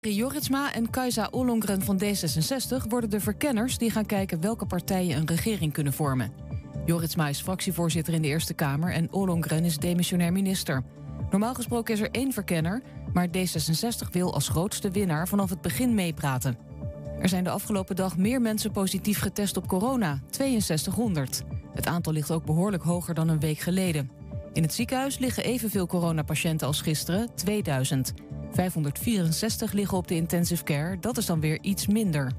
Joritsma en Kajsa Ollongren van D66 worden de verkenners die gaan kijken welke partijen een regering kunnen vormen. Joritsma is fractievoorzitter in de Eerste Kamer en Ollongren is demissionair minister. Normaal gesproken is er één verkenner, maar D66 wil als grootste winnaar vanaf het begin meepraten. Er zijn de afgelopen dag meer mensen positief getest op corona, 6200. Het aantal ligt ook behoorlijk hoger dan een week geleden. In het ziekenhuis liggen evenveel coronapatiënten als gisteren, 2000. 564 liggen op de intensive care, dat is dan weer iets minder.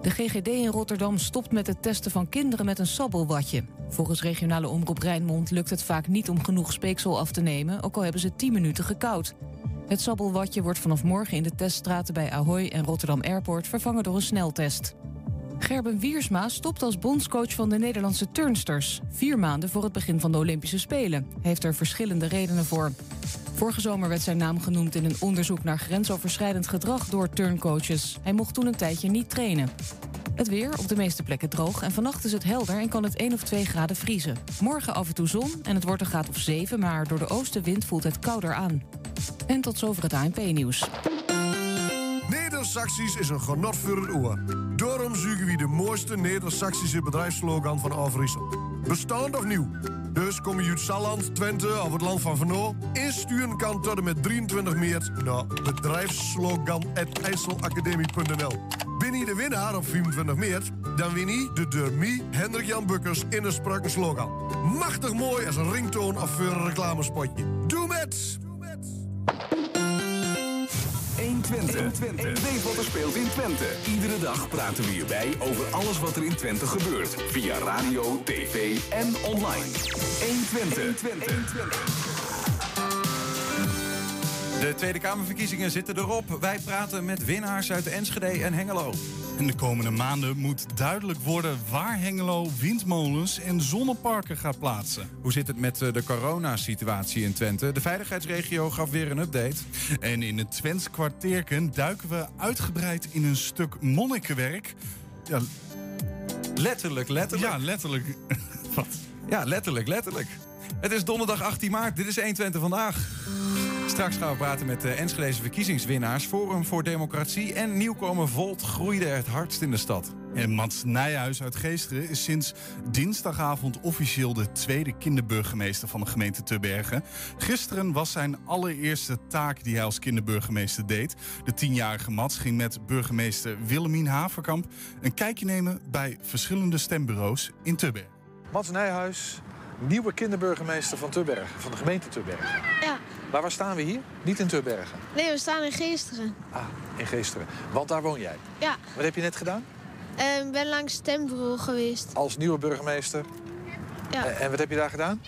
De GGD in Rotterdam stopt met het testen van kinderen met een sabbelwatje. Volgens regionale omroep Rijnmond lukt het vaak niet om genoeg speeksel af te nemen, ook al hebben ze 10 minuten gekoud. Het sabbelwatje wordt vanaf morgen in de teststraten bij Ahoy en Rotterdam Airport vervangen door een sneltest. Gerben Wiersma stopt als bondscoach van de Nederlandse turnsters. Vier maanden voor het begin van de Olympische Spelen. Hij heeft er verschillende redenen voor. Vorige zomer werd zijn naam genoemd in een onderzoek naar grensoverschrijdend gedrag door turncoaches. Hij mocht toen een tijdje niet trainen. Het weer op de meeste plekken droog en vannacht is het helder en kan het 1 of 2 graden vriezen. Morgen af en toe zon en het wordt een graad of 7, maar door de oostenwind voelt het kouder aan. En tot zover het ANP-nieuws. Neder-Saxisch is een genot voor het oor. Daarom zoeken we de mooiste Neder-Saxische bedrijfslogan van Overijssel. Bestaand of nieuw? Dus kom je uit Salland, Twente of het land van Venlo? Insturen kan tot en met 23 maart naar bedrijfslogan.ijsselacademie.nl Ben je de winnaar op 24 maart? Dan win je de Dermie Hendrik Jan Bukkers in een sprakke slogan. Machtig mooi als een ringtoon of voor een reclamespotje. Doe met! 120. En weet wat er speelt in Twente. Iedere dag praten we hierbij over alles wat er in Twente gebeurt. Via radio, tv en online. 120. De Tweede Kamerverkiezingen zitten erop. Wij praten met winnaars uit Enschede en Hengelo. En de komende maanden moet duidelijk worden waar Hengelo windmolens en zonneparken gaat plaatsen. Hoe zit het met eh, de coronasituatie in Twente? De veiligheidsregio gaf weer een update. En in het Twents kwartierken duiken we uitgebreid in een stuk monnikenwerk. Ja, Letterlijk, letterlijk. ja letterlijk. Wat? Ja, letterlijk, letterlijk. Het is donderdag 18 maart. Dit is 120 vandaag. Straks gaan we praten met de Enschedeze verkiezingswinnaars. Forum voor Democratie en nieuwkomer Volt groeide het hardst in de stad. En Mats Nijhuis uit Geesteren is sinds dinsdagavond officieel de tweede kinderburgemeester van de gemeente Tubbergen. Gisteren was zijn allereerste taak die hij als kinderburgemeester deed. De tienjarige Mats ging met burgemeester Willemien Haverkamp een kijkje nemen bij verschillende stembureaus in Tubbergen. Mats Nijhuis, nieuwe kinderburgemeester van Tubbergen, van de gemeente Tubbergen. Ja. Maar waar staan we hier? Niet in Tubbergen. Nee, we staan in Geesteren. Ah, in Geesteren. Want daar woon jij. Ja. Wat heb je net gedaan? Ik ben langs stembureau geweest. Als nieuwe burgemeester. Ja. En, en wat heb je daar gedaan?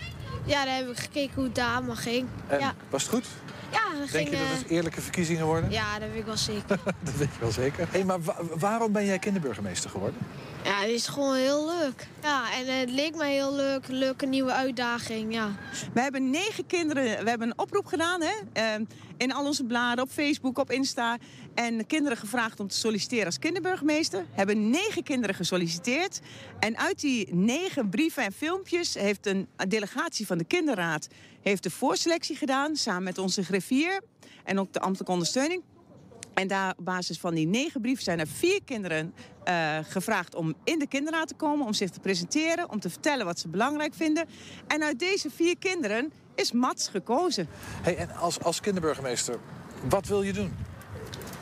Ja, daar heb ik gekeken hoe het daar allemaal ging. En Ja. was het goed? Ja, dat Denk ging... je dat eh, het eerlijke verkiezingen worden? Ja, dat weet ik wel zeker. dat weet je wel zeker. Hey, maar wa- waarom ben jij kinderburgemeester geworden? ja, het is gewoon heel leuk. Ja, en eh, het leek mij heel leuk. Leuke nieuwe uitdaging, ja. We hebben negen kinderen. We hebben een oproep gedaan hè, eh, in al onze bladen, op Facebook, op Insta. En kinderen gevraagd om te solliciteren als kinderburgemeester. Hebben negen kinderen gesolliciteerd. En uit die negen brieven en filmpjes heeft een delegatie van de kinderraad heeft de voorselectie gedaan. Samen met onze griffier en ook de ambtelijke ondersteuning. En daar op basis van die negen brieven zijn er vier kinderen eh, gevraagd om in de kinderraad te komen, om zich te presenteren, om te vertellen wat ze belangrijk vinden. En uit deze vier kinderen is Mats gekozen. Hey, en als, als kinderburgemeester, wat wil je doen?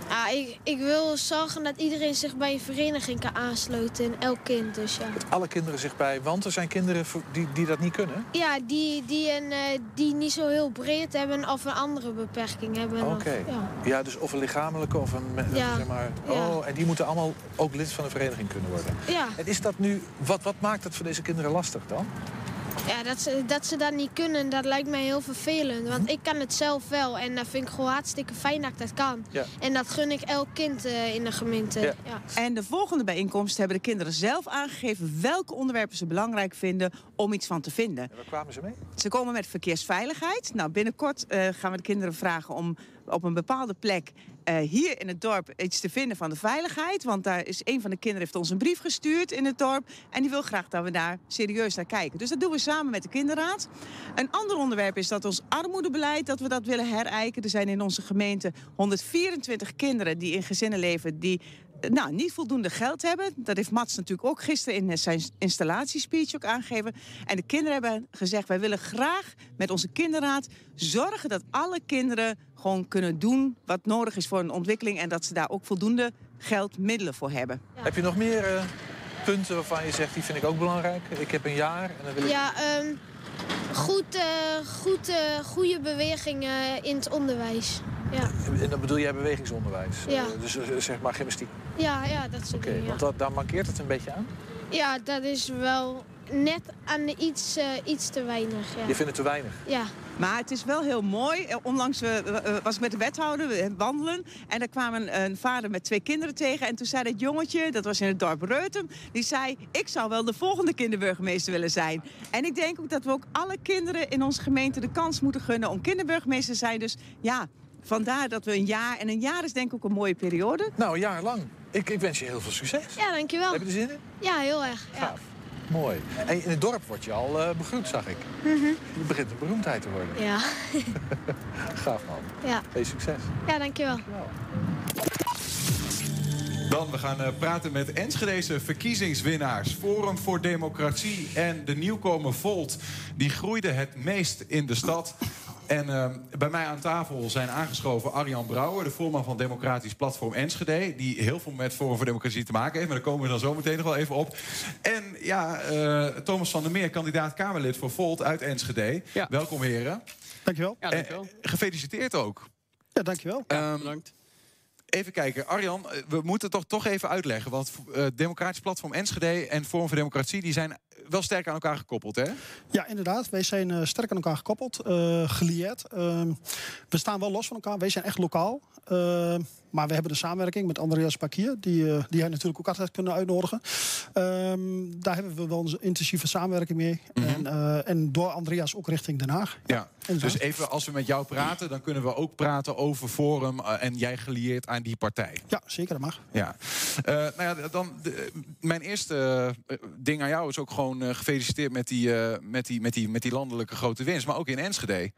Ja ik, ik wil zorgen dat iedereen zich bij een vereniging kan aansluiten. En elk kind dus, ja. Alle kinderen zich bij, want er zijn kinderen die, die dat niet kunnen. Ja, die, die, een, eh, die niet zo heel breed hebben of een andere beperking hebben. Oké. Of, ja. Ja, dus of een lichamelijke of een... Ja. Zeg maar, Ja. oh, en die moeten allemaal ook lid van een vereniging kunnen worden. Ja. En is dat nu... Wat, wat maakt het voor deze kinderen lastig dan? Ja, dat ze, dat ze dat niet kunnen, dat lijkt mij heel vervelend. Want ik kan het zelf wel en dat vind ik gewoon hartstikke fijn dat ik dat kan. Ja. En dat gun ik elk kind eh, in de gemeente. Ja. Ja. En de volgende bijeenkomst hebben de kinderen zelf aangegeven welke onderwerpen ze belangrijk vinden om iets van te vinden. En waar kwamen ze mee? Ze komen met verkeersveiligheid. Nou, binnenkort eh, gaan we de kinderen vragen om op een bepaalde plek eh, hier in het dorp iets te vinden van de veiligheid. Want daar is een van de kinderen heeft ons een brief gestuurd in het dorp. En die wil graag dat we daar serieus naar kijken. Dus dat doen we samen met de kinderraad. Een ander onderwerp is dat ons armoedebeleid, dat we dat willen herijken. Er zijn in onze gemeente 124 kinderen die in gezinnen leven die nou, niet voldoende geld hebben. Dat heeft Mats natuurlijk ook gisteren in zijn installatiespeech ook aangegeven. En de kinderen hebben gezegd, wij willen graag met onze kinderraad zorgen dat alle kinderen gewoon kunnen doen wat nodig is voor een ontwikkeling. En dat ze daar ook voldoende geld, middelen voor hebben. Heb je nog meer eh, punten waarvan je zegt, die vind ik ook belangrijk? Ik heb een jaar en dan wil ik... Ja, ehm, goed, eh, goed, eh, goede beweging eh, in het onderwijs. Ja, En dan bedoel jij bewegingsonderwijs? Ja. Eh, dus zeg maar gymnastiek. ja, ja dat soort Oké, dingen. Ja. want dat, daar mankeert het een beetje aan. ja, dat is wel net aan iets, iets te weinig. Je Ja. vindt het te weinig. ja. Maar het is wel heel mooi. Eh, Onlangs eh, eh, was ik met de wethouder we wandelen. En daar kwam een, een vader met twee kinderen tegen. En toen zei dat jongetje, dat was in het dorp Reutem... die zei, ik zou wel de volgende kinderburgemeester willen zijn. En ik denk ook dat we ook alle kinderen in onze gemeente... de kans moeten gunnen om kinderburgemeester te zijn. Dus ja, vandaar dat we een jaar... en een jaar is denk ik ook een mooie periode. Nou, een jaar lang. Ik, ik wens je heel veel succes. ja, dankjewel. Heb je er zin in? Ja, heel erg. Ja. Gaaf. Mooi. En in het dorp word je al eh, begroet, zag ik. Je begint een beroemdheid te worden. Ja. Gaaf man. Ja. Veel succes. ja, dankjewel. Dan, we gaan eh, praten met Enschedese verkiezingswinnaars. Forum voor Democratie en de nieuwkomer Volt. Die groeide het meest in de stad. En eh, bij mij aan tafel zijn aangeschoven Arjan Brouwer... de voorman van Democratisch Platform Enschede... die heel veel met Forum voor Democratie te maken heeft... maar daar komen we dan zo meteen nog wel even op. En ja, eh, Thomas van der Meer, kandidaat Kamerlid voor Volt uit Enschede. Ja. Welkom, heren. Dankjewel. Ja, Eh, dankjewel. gefeliciteerd ook. Ja, dankjewel. Ehm, Bedankt. Even kijken, Arjan, eh, we moeten toch, toch even uitleggen. Want eh, Democratisch Platform Enschede en Forum voor Democratie... die zijn wel sterk aan elkaar gekoppeld, hè? Ja, inderdaad. Wij zijn eh, sterk aan elkaar gekoppeld, eh gelieerd. Ehm, we staan wel los van elkaar. Wij zijn echt lokaal. Ehm, maar we hebben de samenwerking met Andreas Pakier, die, eh, die hij natuurlijk ook altijd kunnen uitnodigen. Ehm, daar hebben we wel een intensieve samenwerking mee. en, eh, en door Andreas ook richting Den Haag. Ja. inderdaad. Dus even als we met jou praten, dan kunnen we ook praten over Forum... en jij gelieerd aan die partij. Ja, zeker, dat mag. Ja. Nou ja, dan de, mijn eerste ding aan jou is ook gewoon eh, gefeliciteerd met die, eh, met, die, met, die, met die landelijke grote winst. Maar ook in Enschede.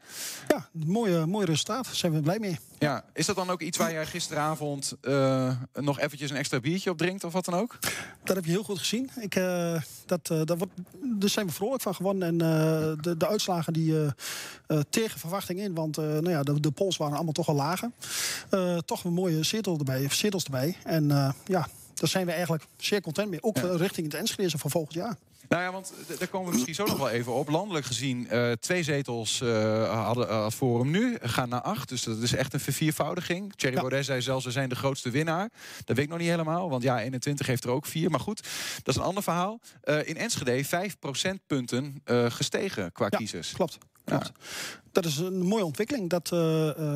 Ja, mooie, mooi resultaat. Daar zijn we blij mee. Ja. Is dat dan ook iets waar jij gisteravond eh, nog eventjes een extra biertje op drinkt of wat dan ook? Dat heb je heel goed gezien. Ik, eh, dat, eh, dat wordt, daar zijn we vrolijk van gewonnen. En eh, de, de uitslagen die eh, eh, tegen verwachting in. Want eh, nou ja, de, de polls waren allemaal toch al lager. Eh, toch een mooie zetel erbij, zetels erbij. En eh, ja, daar zijn we eigenlijk zeer content mee. Ook Ja. richting het Enschede van volgend jaar. Nou ja, want daar komen we misschien zo nog wel even op. Landelijk gezien, eh, twee zetels eh, hadden uh, Forum nu, gaan naar acht. Dus dat is echt een verviervoudiging. Thierry Ja. Baudet zei zelfs, we zijn de grootste winnaar. Dat weet ik nog niet helemaal, want ja, 21 heeft er ook vier. Maar goed, dat is een ander verhaal. In Enschede 5 procentpunten gestegen qua Ja, kiezers. Klopt. klopt. Dat is een mooie ontwikkeling. Dat,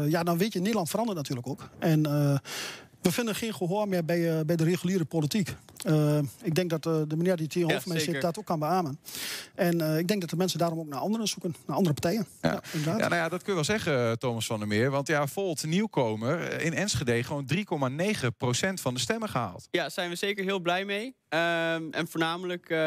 ja, dan weet je, Nederland verandert natuurlijk ook. En we vinden geen gehoor meer bij, eh, bij de reguliere politiek. Eh, ik denk dat eh, de meneer die tegenover mij zit dat ook kan beamen. En eh, ik denk dat de mensen daarom ook naar anderen zoeken, naar andere partijen. Ja, inderdaad. Ja, nou ja, dat kun je wel zeggen, Thomas van der Meer. Want ja, Volt, nieuwkomer, in Enschede gewoon 3,9 procent van de stemmen gehaald. Ja, daar zijn we zeker heel blij mee. Ehm, en voornamelijk eh,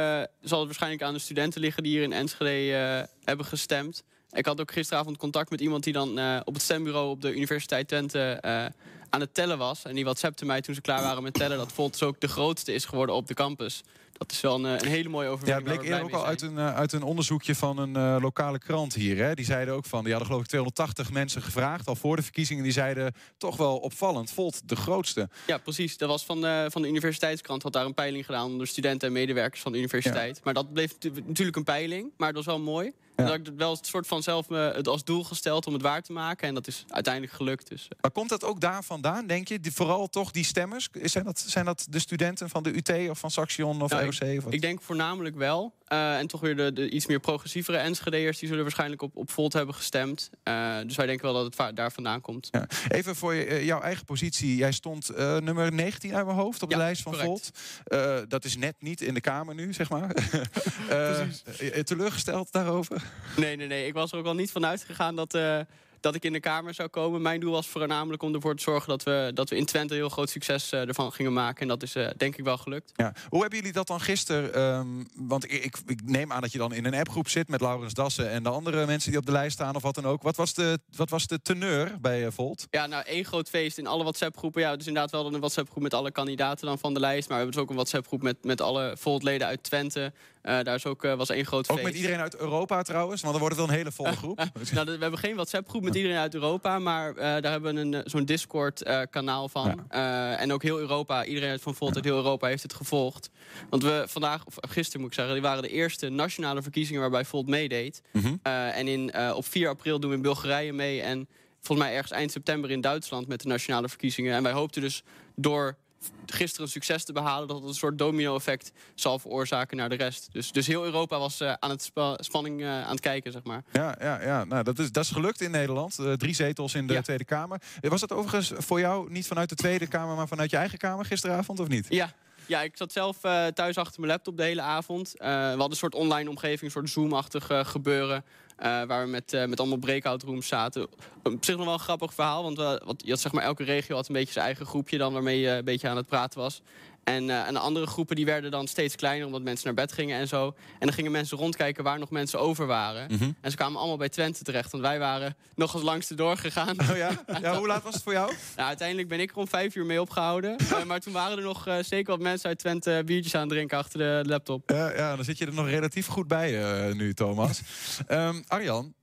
zal het waarschijnlijk aan de studenten liggen die hier in Enschede eh, hebben gestemd. Ik had ook gisteravond contact met iemand die dan eh, op het stembureau op de Universiteit Twente eh, aan het tellen was. En die whatsappte mij toen ze klaar waren met tellen dat Volt dus ook de grootste is geworden op de campus. Dat is wel een, eh, een hele mooie Ja, overwinning. dat bleek eerder ook al uit een, eh, uit een onderzoekje van een eh, lokale krant hier. Hè. Die zeiden ook van, die hadden geloof ik 280 mensen gevraagd al voor de verkiezingen. Die zeiden toch wel opvallend, Volt de grootste. Ja, precies. Dat was van de, van de universiteitskrant. Had daar een peiling gedaan onder studenten en medewerkers van de universiteit. Maar dat bleef natu- natuurlijk een peiling. Maar het was wel mooi. En dat ik het wel een soort van zelf me het als doel gesteld om het waar te maken. En dat is uiteindelijk gelukt. Dus, eh. Maar komt dat ook daar vandaan, denk je? Die, vooral toch die stemmers? Zijn dat, zijn dat de studenten van de UT of van Saxion of Nou, ROC? Ik denk voornamelijk wel. Eh, en toch weer de, de iets meer progressievere Enschede'ers... die zullen waarschijnlijk op, op Volt hebben gestemd. Eh, dus wij denken wel dat het daar vandaan komt. Ja. Even voor je, jouw eigen positie. Jij stond nummer 19 uit mijn hoofd op de Ja, lijst van correct. Volt. Dat is net niet in de Kamer nu, zeg maar. Teleurgesteld daarover? Nee, nee, nee. Ik was er ook al niet van uitgegaan dat, eh, dat ik in de Kamer zou komen. Mijn doel was voornamelijk om ervoor te zorgen dat we, dat we in Twente heel groot succes eh, ervan gingen maken. En dat is eh, denk ik wel gelukt. Ja. Hoe hebben jullie dat dan gisteren? ehm, want ik, ik, ik neem aan dat je dan in een appgroep zit met Laurens Dassen en de andere mensen die op de lijst staan of wat dan ook. Wat was de, wat was de teneur bij Volt? Ja, nou, één groot feest in alle WhatsApp-groepen. Ja, dus inderdaad wel een WhatsApp-groep met alle kandidaten dan van de lijst. Maar we hebben dus ook een WhatsApp-groep met, met alle Volt-leden uit Twente. Eh, daar is ook, eh, was één groot Ook feest. met iedereen uit Europa trouwens, want dan wordt het wel een hele volle groep. Nou, we hebben geen WhatsApp-groep met iedereen uit Europa, maar eh, daar hebben we een, zo'n Discord-kanaal van. En ook heel Europa, iedereen uit van Volt uit heel Europa heeft het gevolgd. Want we vandaag, of gisteren moet ik zeggen, die waren de eerste nationale verkiezingen waarbij Volt meedeed. Mhm. En in, op 4 april doen we in Bulgarije mee en volgens mij ergens eind september in Duitsland met de nationale verkiezingen. En wij hoopten dus door gisteren een succes te behalen... dat het een soort domino-effect zal veroorzaken naar de rest. Dus, dus heel Europa was eh, aan het spa- spanning eh, aan het kijken, zeg maar. Ja, ja, ja. Nou, dat, is, dat is gelukt in Nederland. Eh, drie zetels in de Ja. Tweede Kamer. Was dat overigens voor jou niet vanuit de Tweede Kamer, maar vanuit je eigen Kamer gisteravond of niet? Ja. Ja, ik zat zelf thuis achter mijn laptop de hele avond. We hadden een soort online omgeving, een soort Zoom-achtig gebeuren. Eh, waar we met, eh, met allemaal breakout rooms zaten. Op zich nog wel een grappig verhaal. Want we, wat, je had, zeg maar, elke regio had een beetje zijn eigen groepje dan waarmee je een beetje aan het praten was. En, eh, en de andere groepen die werden dan steeds kleiner omdat mensen naar bed gingen en zo. En dan gingen mensen rondkijken waar nog mensen over waren. Mhm. En ze kwamen allemaal bij Twente terecht. Want wij waren nog eens langs de doorgegaan. Oh ja? ja? Hoe laat was het voor jou? Nou, uiteindelijk ben ik er om vijf uur mee opgehouden. Eh, maar toen waren er nog eh, zeker wat mensen uit Twente biertjes aan het drinken achter de laptop. Ja, ja, dan zit je er nog relatief goed bij nu, Thomas. Ehm, Arjan,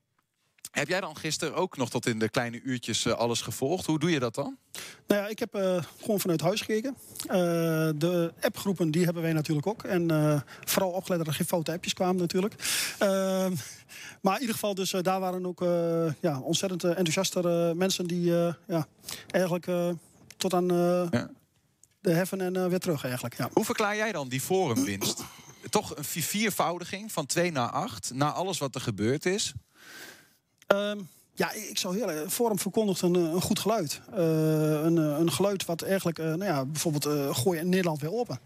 heb jij dan gisteren ook nog tot in de kleine uurtjes eh, alles gevolgd? Hoe doe je dat dan? Nou ja, ik heb eh, gewoon vanuit huis gekeken. Eh, de appgroepen die hebben wij natuurlijk ook. En vooral opgelet dat er geen foute appjes kwamen natuurlijk. Ehm, maar in ieder geval, dus, daar waren ook ja, ontzettend enthousiaste mensen die ja, eigenlijk tot aan Ja. de heffen en weer terug eigenlijk. Ja. Hoe verklaar jij dan die forumwinst? Toch een vi- viervoudiging van 2 naar 8, na alles wat er gebeurd is. Ehm, ja, ik zou heel erg. Forum verkondigt een, eh, een goed geluid. Eh, een, eh, een geluid wat eigenlijk, eh, nou ja, bijvoorbeeld eh gooi in Nederland weer open.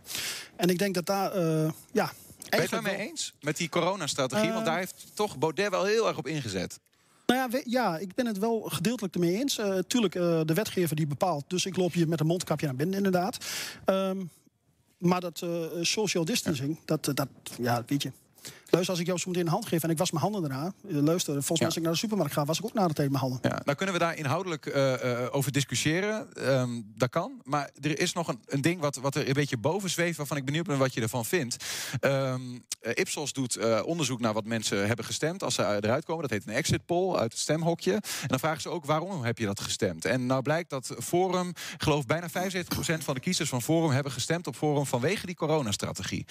En ik denk dat daar, eh, ja. Ben je het daarmee wel- eens? Met die coronastrategie? Eh, Want daar heeft toch Baudet wel heel erg op ingezet. Nou ja, we- ja, ik ben het wel gedeeltelijk ermee eens. Eh tuurlijk, eh, de wetgever die bepaalt. Dus ik loop hier met een mondkapje naar binnen, inderdaad. Ehm, maar dat eh, social distancing, dat, eh, dat, ja, weet je. Luister, als ik jou zo meteen een hand geef en ik was mijn handen daarna. eh, Luister, volgens mij Ja. als ik naar de supermarkt ga, was ik ook na de tijd mijn handen. Ja, nou kunnen we daar inhoudelijk eh, eh, over discussiëren. Ehm, dat kan. Maar er is nog een, een ding wat, wat er een beetje boven zweeft... waarvan ik benieuwd ben wat je ervan vindt. Ehm, eh, Ipsos doet onderzoek naar wat mensen hebben gestemd... als ze eruit komen. Dat heet een exit poll uit het stemhokje. En dan vragen ze ook waarom heb je dat gestemd. En nou blijkt dat Forum... geloof bijna 75% van de kiezers van Forum... hebben gestemd op Forum vanwege die coronastrategie.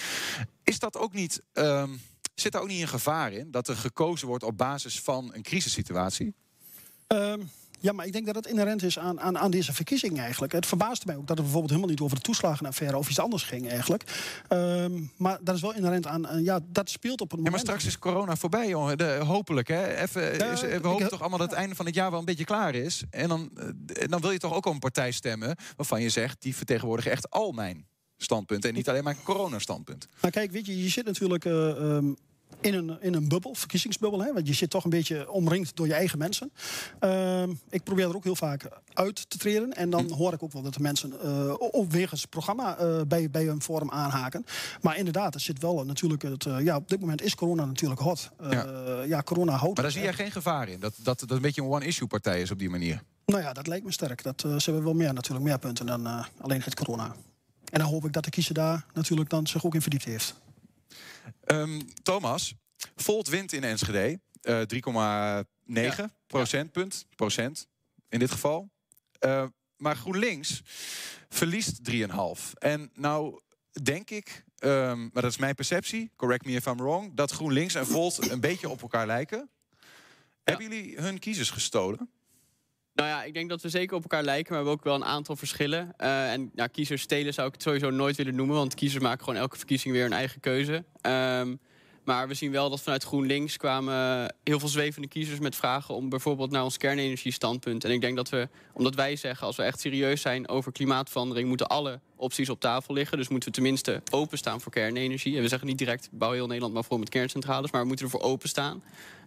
Is dat ook niet... ehm, Zit daar ook niet een gevaar in dat er gekozen wordt op basis van een crisissituatie? Ehm, ja, maar ik denk dat het inherent is aan, aan, aan deze verkiezing eigenlijk. Het verbaasde mij ook dat het bijvoorbeeld helemaal niet over de toeslagenaffaire of iets anders ging eigenlijk. Ehm, maar dat is wel inherent aan, aan- ja, dat speelt op Ja, moment. maar straks is corona voorbij, jongen. De, hopelijk, hè. Even, Ja, is- we ik- hopen toch allemaal dat het einde van het jaar wel een beetje klaar is. En dan, eh, dan wil je toch ook op een partij stemmen... waarvan je zegt, die vertegenwoordigen echt al mijn standpunten... en niet alleen maar een coronastandpunt. Maar kijk, weet je, je zit natuurlijk eh, ehm, in, een, in een bubbel, verkiezingsbubbel. Hè, want je zit toch een beetje omringd door je eigen mensen. Ehm, ik probeer er ook heel vaak uit te treden. En dan hoor ik ook wel dat de mensen eh op wegens het programma eh, bij, bij een forum aanhaken. Maar inderdaad, er zit wel natuurlijk het... ja, op dit moment is corona natuurlijk hot. Eh, ja. corona houdt... Maar daar zie jij geen gevaar in. Dat, dat, dat een beetje een one-issue partij is op die manier. Nou ja, dat lijkt me sterk. Dat ze hebben wel meer, natuurlijk meer punten dan alleen het corona. En dan hoop ik dat de kiezer daar natuurlijk dan zich ook in verdiept heeft. Ehm, Thomas, Volt wint in Enschede. eh 3,9 procentpunt. Procent in dit geval. Eh, maar GroenLinks verliest 3,5. En nou denk ik, ehm, maar dat is mijn perceptie, correct me if I'm wrong, dat GroenLinks en Volt een beetje op elkaar lijken. Hebben jullie hun kiezers gestolen? Nou ja, ik denk dat we zeker op elkaar lijken, maar we hebben ook wel een aantal verschillen. Eh, en ja, kiezers stelen zou ik het sowieso nooit willen noemen, want kiezers maken gewoon elke verkiezing weer een eigen keuze. Ehm, maar we zien wel dat vanuit GroenLinks kwamen heel veel zwevende kiezers met vragen om bijvoorbeeld naar ons kernenergiestandpunt. En ik denk dat we, omdat wij zeggen, als we echt serieus zijn over klimaatverandering, moeten alle opties op tafel liggen. Dus moeten we tenminste openstaan voor kernenergie. En we zeggen niet direct bouw heel Nederland maar voor met kerncentrales, maar we moeten ervoor openstaan.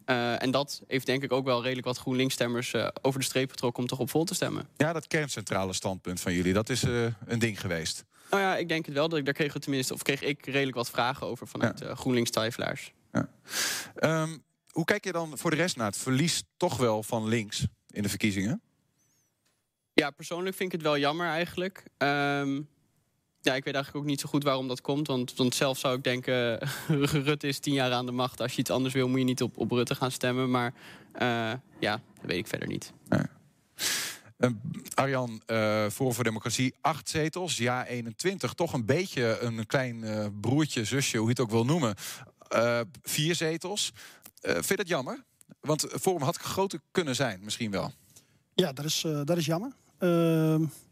Eh, en dat heeft denk ik ook wel redelijk wat GroenLinks-stemmers eh, over de streep getrokken om toch op vol te stemmen. Ja, dat kerncentrale standpunt van jullie, dat is eh, een ding geweest. Nou ja, ik denk het wel. Dat ik, daar kregen we tenminste, of kreeg ik redelijk wat vragen over vanuit GroenLinks-twijfelaars. Ehm, hoe kijk je dan voor de rest naar het verlies toch wel van links in de verkiezingen? Ja, persoonlijk vind ik het wel jammer eigenlijk. Ehm, ja, ik weet eigenlijk ook niet zo goed waarom dat komt. Want, want zelf zou ik denken, Rutte is tien jaar aan de macht. Als je iets anders wil, moet je niet op, op Rutte gaan stemmen. Maar eh, ja, dat weet ik verder niet. Ehm, Arjan, eh Forum voor Democratie, acht zetels, ja 21. Toch een beetje een klein eh, broertje, zusje, hoe je het ook wil noemen. Eh, vier zetels. Eh, vind je dat jammer? Want Forum had groter kunnen zijn, misschien wel. Ja, dat is, eh, dat is jammer.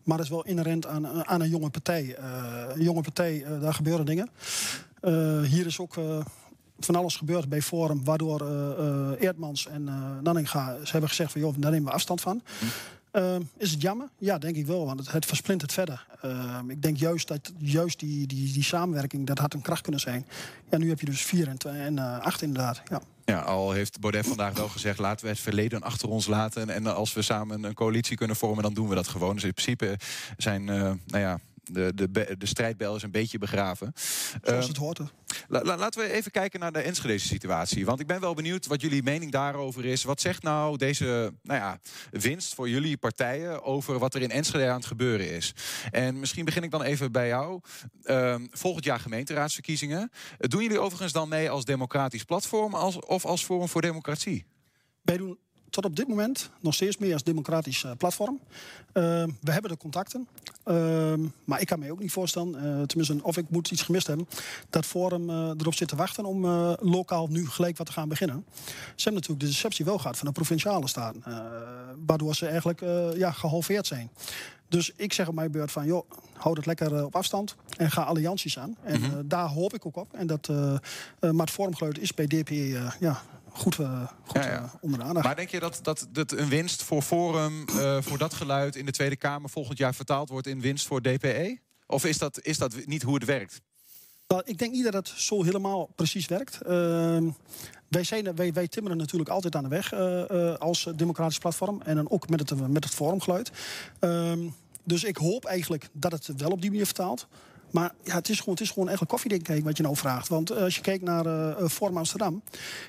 Maar dat is wel inherent aan, aan een jonge partij. Eh, een jonge partij, eh, daar gebeuren dingen. Eh, hier is ook eh, van alles gebeurd bij Forum, waardoor eh, eh, Eerdmans en eh Nanninga ze hebben gezegd van joh, daar nemen we afstand van. Ehm, is het jammer? Ja, denk ik wel, want het, het versplintert verder. Ehm, ik denk juist dat juist die, die, die samenwerking, dat had een kracht kunnen zijn. Ja, nu heb je dus vier en, twa- en eh, acht inderdaad. Ja. Ja, al heeft Baudet vandaag wel gezegd... laten we het verleden achter ons laten... en als we samen een coalitie kunnen vormen, dan doen we dat gewoon. Dus in principe zijn, eh, nou ja... De, de, de strijdbel is een beetje begraven. Zoals Ehm, het hoort. La- la- laten we even kijken naar de Enschedese situatie. Want ik ben wel benieuwd wat jullie mening daarover is. Wat zegt nou deze nou ja, winst voor jullie partijen over wat er in Enschede aan het gebeuren is? En misschien begin ik dan even bij jou. Ehm, volgend jaar gemeenteraadsverkiezingen. Doen jullie overigens dan mee als democratisch platform als, of als Forum voor Democratie? Wij doen tot op dit moment nog steeds meer als democratisch eh, platform. Ehm, we hebben de contacten. Ehm, maar ik kan me ook niet voorstellen, eh, tenminste, of ik moet iets gemist hebben, dat Forum eh, erop zit te wachten om eh, lokaal nu gelijk wat te gaan beginnen. Ze hebben natuurlijk de deceptie wel gehad van de provinciale staten, eh, waardoor ze eigenlijk eh, ja, gehalveerd zijn. Dus ik zeg op mijn beurt van, joh, hou het lekker eh, op afstand en ga allianties aan. En Mhm. eh, daar hoop ik ook op. En dat, eh eh, maar het vormgeluid is bij DPE eh, ja, goed, eh, goed eh, onder de aandacht. Maar denk je dat, dat, dat een winst voor Forum, eh, voor dat geluid in de Tweede Kamer volgend jaar vertaald wordt in winst voor DPE? Of is dat, is dat niet hoe het werkt? Nou, ik denk niet dat het zo helemaal precies werkt. Ehm, wij, zijn, wij, wij timmeren natuurlijk altijd aan de weg als democratisch platform. En dan ook met het, met het forumgeluid. Ehm, dus ik hoop eigenlijk dat het wel op die manier vertaalt. Maar ja, het is gewoon, het is gewoon eigenlijk wat je nou vraagt. Want eh, als je kijkt naar eh eh, Forum Amsterdam...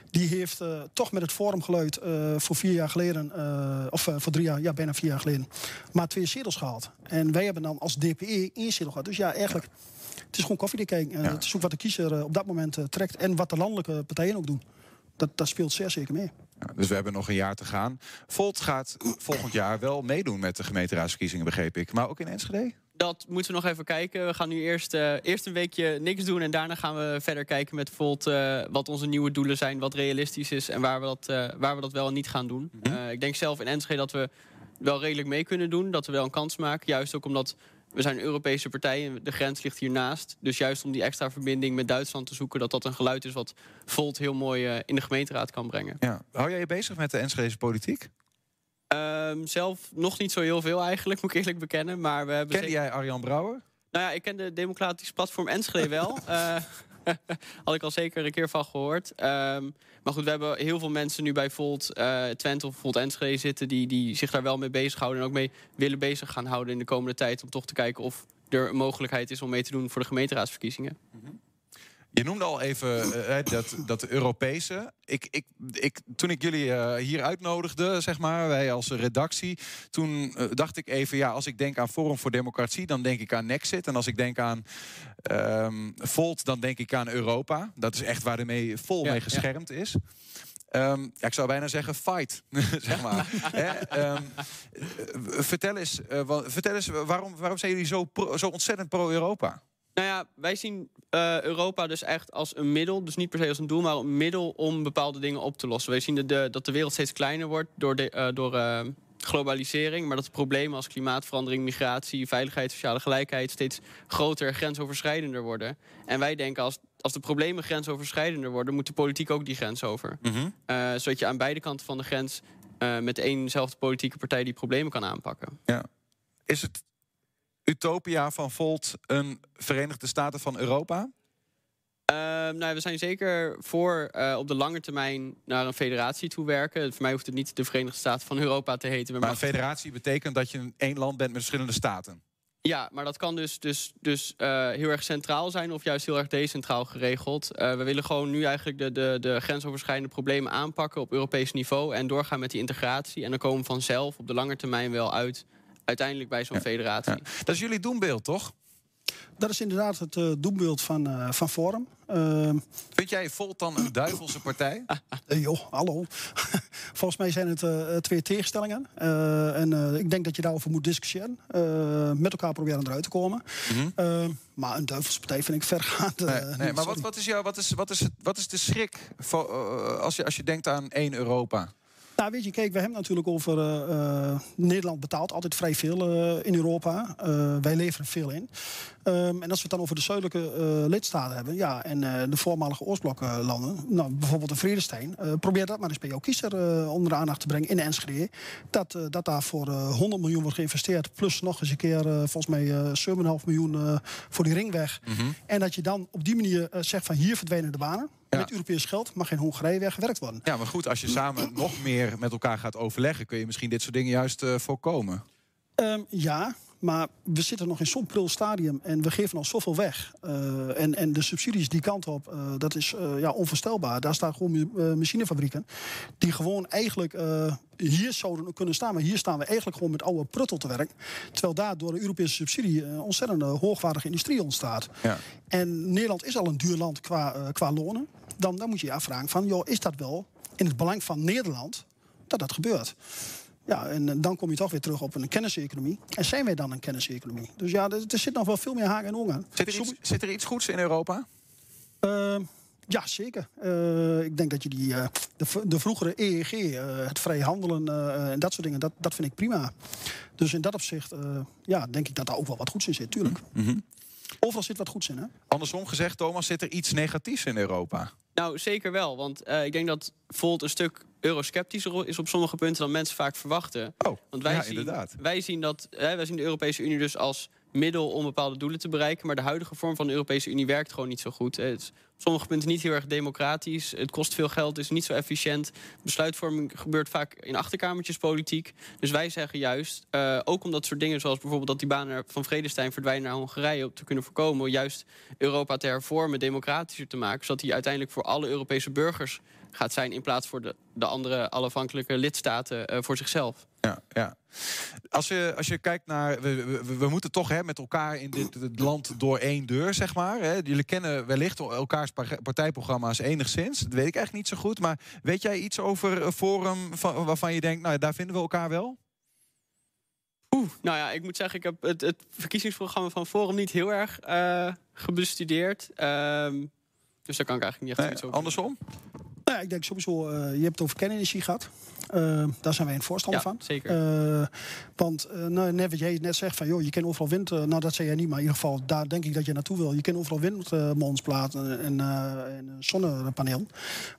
die heeft eh, toch met het forumgeluid eh, voor vier jaar geleden... eh, of eh, voor drie jaar, ja, bijna vier jaar geleden... maar twee zetels gehaald. En wij hebben dan als DPE één zetel gehad. Dus ja, eigenlijk... Het is gewoon koffiedik kijken. Eh, Het is ook wat de kiezer eh, op dat moment eh, trekt. En wat de landelijke partijen ook doen. Dat, dat speelt zeer zeker mee. Ja, dus we hebben nog een jaar te gaan. Volt gaat volgend jaar wel meedoen met de gemeenteraadsverkiezingen, begreep ik. Maar ook in Enschede? Dat moeten we nog even kijken. We gaan nu eerst, eh, eerst een weekje niks doen. En daarna gaan we verder kijken met Volt eh, wat onze nieuwe doelen zijn. Wat realistisch is en waar we dat, eh, waar we dat wel en niet gaan doen. Eh, ik denk zelf in Enschede dat we wel redelijk mee kunnen doen. Dat we wel een kans maken. Juist ook omdat we zijn een Europese partij en de grens ligt hiernaast. Dus juist om die extra verbinding met Duitsland te zoeken... dat dat een geluid is wat Volt heel mooi in de gemeenteraad kan brengen. Ja. Hou jij je bezig met de Enschedese politiek? Ehm, zelf nog niet zo heel veel eigenlijk, moet ik eerlijk bekennen. Maar we hebben Kende zeker- jij Arjan Brouwer? Nou ja, ik ken de Democratisch Platform Enschede wel. Eh, had ik al zeker een keer van gehoord. Ehm, maar goed, we hebben heel veel mensen nu bij Volt eh, Twente of Volt Enschede zitten... Die, die zich daar wel mee bezighouden en ook mee willen bezig gaan houden in de komende tijd... om toch te kijken of er een mogelijkheid is om mee te doen voor de gemeenteraadsverkiezingen. Je noemde al even eh, dat, dat Europese. Ik, ik, ik, toen ik jullie eh, hier uitnodigde, zeg maar, wij als redactie... toen eh, dacht ik even, ja, als ik denk aan Forum voor Democratie... dan denk ik aan Nexit. En als ik denk aan ehm, Volt, dan denk ik aan Europa. Dat is echt waar de mee, vol Ja, mee ja. geschermd is. Ehm, ja, ik zou bijna zeggen fight, zeg maar. Ehm, eh, vertel eens, vertel eens waarom, waarom zijn jullie zo, pro- zo ontzettend pro-Europa? Nou ja, wij zien eh, Europa dus echt als een middel. Dus niet per se als een doel, maar een middel om bepaalde dingen op te lossen. Wij zien dat de, dat de wereld steeds kleiner wordt door, de, eh, door eh, globalisering. Maar dat de problemen als klimaatverandering, migratie, veiligheid, sociale gelijkheid... steeds groter en grensoverschrijdender worden. En wij denken als, als de problemen grensoverschrijdender worden... moet de politiek ook die grens over. Eh, zodat je aan beide kanten van de grens... met éénzelfde politieke partij die problemen kan aanpakken. Ja. Is het utopia van Volt een Verenigde Staten van Europa? Ehm, nou, we zijn zeker voor uh, op de lange termijn naar een federatie toe werken. Voor mij hoeft het niet de Verenigde Staten van Europa te heten. Maar een federatie betekent dat je één land bent met verschillende staten. Ja, maar dat kan dus, dus, dus uh, heel erg centraal zijn of juist heel erg decentraal geregeld. Uh, we willen gewoon nu eigenlijk de, de, de grensoverschrijdende problemen aanpakken op Europees niveau en doorgaan met die integratie. En dan komen we vanzelf op de lange termijn wel uit uiteindelijk bij zo'n Ja, federatie. ja. Dat is jullie doembeeld, toch? Dat is inderdaad het eh, doelbeeld van, eh, van Forum. Ehm, Vind jij Volt dan een duivelse partij? eh, joh, hallo. Volgens mij zijn het eh, twee tegenstellingen. Eh, en eh, ik denk dat je daarover moet discussiëren. Eh, met elkaar proberen eruit te komen. Ehm, maar een duivelspartij vind ik vergaand. Mhm. Nee, nee, maar wat, sorry. wat, is jou, wat, is, wat, is, het- wat is de schrik voor, als, je, als je denkt aan één Europa? Nou, weet je, kijk, we hebben natuurlijk over. eh, eh, Nederland betaalt altijd vrij veel eh, in Europa. Wij leveren veel in. Ehm, en als we het dan over de zuidelijke lidstaten hebben, ja, en de voormalige Oostbloklanden, nou, bijvoorbeeld de Vredestein, probeer dat maar eens bij jouw kiezer onder de aandacht te brengen in de Enschede. Dat, dat daar voor eh, 100 miljoen wordt geïnvesteerd, plus nog eens een keer, volgens mij, eh 7,5 miljoen voor die ringweg. En dat je dan op die manier zegt van hier verdwijnen de banen. Ja. Met Europees geld mag geen Hongarije weer gewerkt worden. Ja, maar goed, als je samen nog meer met elkaar gaat overleggen... kun je misschien dit soort dingen juist eh, voorkomen. Ehm, ja, maar we zitten nog in zo'n pril stadium en we geven al zoveel weg. Eh, en, en de subsidies die kant op, eh, dat is ja, onvoorstelbaar. Daar staan gewoon machinefabrieken die gewoon eigenlijk hier zouden kunnen staan. Maar hier staan we eigenlijk gewoon met oude pruttel te werk. Terwijl daar door de Europese subsidie een ontzettend eh, hoogwaardige industrie ontstaat. Ja. En Nederland is al een duur land qua, qua lonen. Dan, dan moet je je afvragen van, joh, is dat wel in het belang van Nederland dat dat gebeurt? Ja, en eh, dan kom je toch weer terug op een kenniseconomie. En zijn wij dan een kenniseconomie? Dus ja, er, er zit nog wel veel meer haken en ongen. Zit er, iets, zit er iets goeds in Europa? Ehm, ja, zeker. Eh, ik denk dat je die, eh, de, de vroegere EEG, het vrij handelen en dat soort dingen, dat, dat vind ik prima. Dus in dat opzicht, ja, denk ik dat daar ook wel wat goeds in zit, tuurlijk. Overal zit wat goeds in, hè? Andersom gezegd, Thomas, zit er iets negatiefs in Europa? Nou, zeker wel. Want eh, ik denk dat Volt een stuk eurosceptischer is op sommige punten dan mensen vaak verwachten. Oh, Want wij, ja, zien, inderdaad. wij zien dat hè, wij zien de Europese Unie dus als middel om bepaalde doelen te bereiken. Maar de huidige vorm van de Europese Unie werkt gewoon niet zo goed. Het is op sommige punten niet heel erg democratisch. Het kost veel geld, is niet zo efficiënt. Besluitvorming gebeurt vaak in achterkamertjes politiek. Dus wij zeggen juist, eh, ook om dat soort dingen zoals bijvoorbeeld dat die banen van Vredestein verdwijnen naar Hongarije te kunnen voorkomen. Juist Europa te hervormen, democratischer te maken. Zodat die uiteindelijk voor alle Europese burgers gaat zijn in plaats voor de, de andere onafhankelijke lidstaten eh, voor zichzelf. Ja, ja. Als, je, als je kijkt naar. We, we, we moeten toch hè, met elkaar in dit, dit land door één deur, zeg maar. Hè. Jullie kennen wellicht elkaars par- partijprogramma's enigszins. Dat weet ik echt niet zo goed. Maar weet jij iets over forum van, waarvan je denkt, nou, daar vinden we elkaar wel? Oeh, nou ja, ik moet zeggen, ik heb het, het verkiezingsprogramma van Forum niet heel erg eh, gebestudeerd. Ehm, dus daar kan ik eigenlijk niet echt Nee, iets over andersom? Nou, ja, ik denk sowieso, eh, je hebt het over kernenergie gehad. Eh, daar zijn wij een voorstander Ja, van. zeker. Want nou, net wat jij net zegt, van, joh, je kan overal wind... nou, dat zei jij niet, maar in ieder geval, daar denk ik dat je naartoe wil. Je kan overal windmolens plaatsen en, en een zonnepaneel.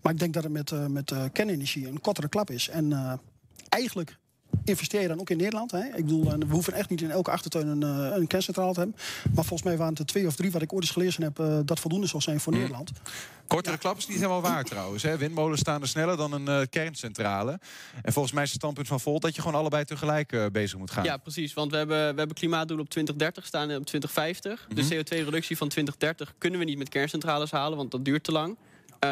Maar ik denk dat het met, met kernenergie een kortere klap is. En eigenlijk investeer je dan ook in Nederland. Hè? Ik bedoel, en we hoeven echt niet in elke achtertuin een, eh, een kerncentrale te hebben. Maar volgens mij waren het er twee of drie, wat ik ooit eens gelezen heb... eh, dat voldoende zal zijn voor Mhm. Nederland. Kortere klap is niet helemaal waar trouwens. Hè. Windmolens staan er sneller dan een eh, kerncentrale. En volgens mij is het standpunt van Volt dat je gewoon allebei tegelijk eh, bezig moet gaan. Ja, precies. Want we hebben, we hebben klimaatdoelen op 2030 staan en op 2050. Mhm. De CO2-reductie van 2030 kunnen we niet met kerncentrales halen, want dat duurt te lang.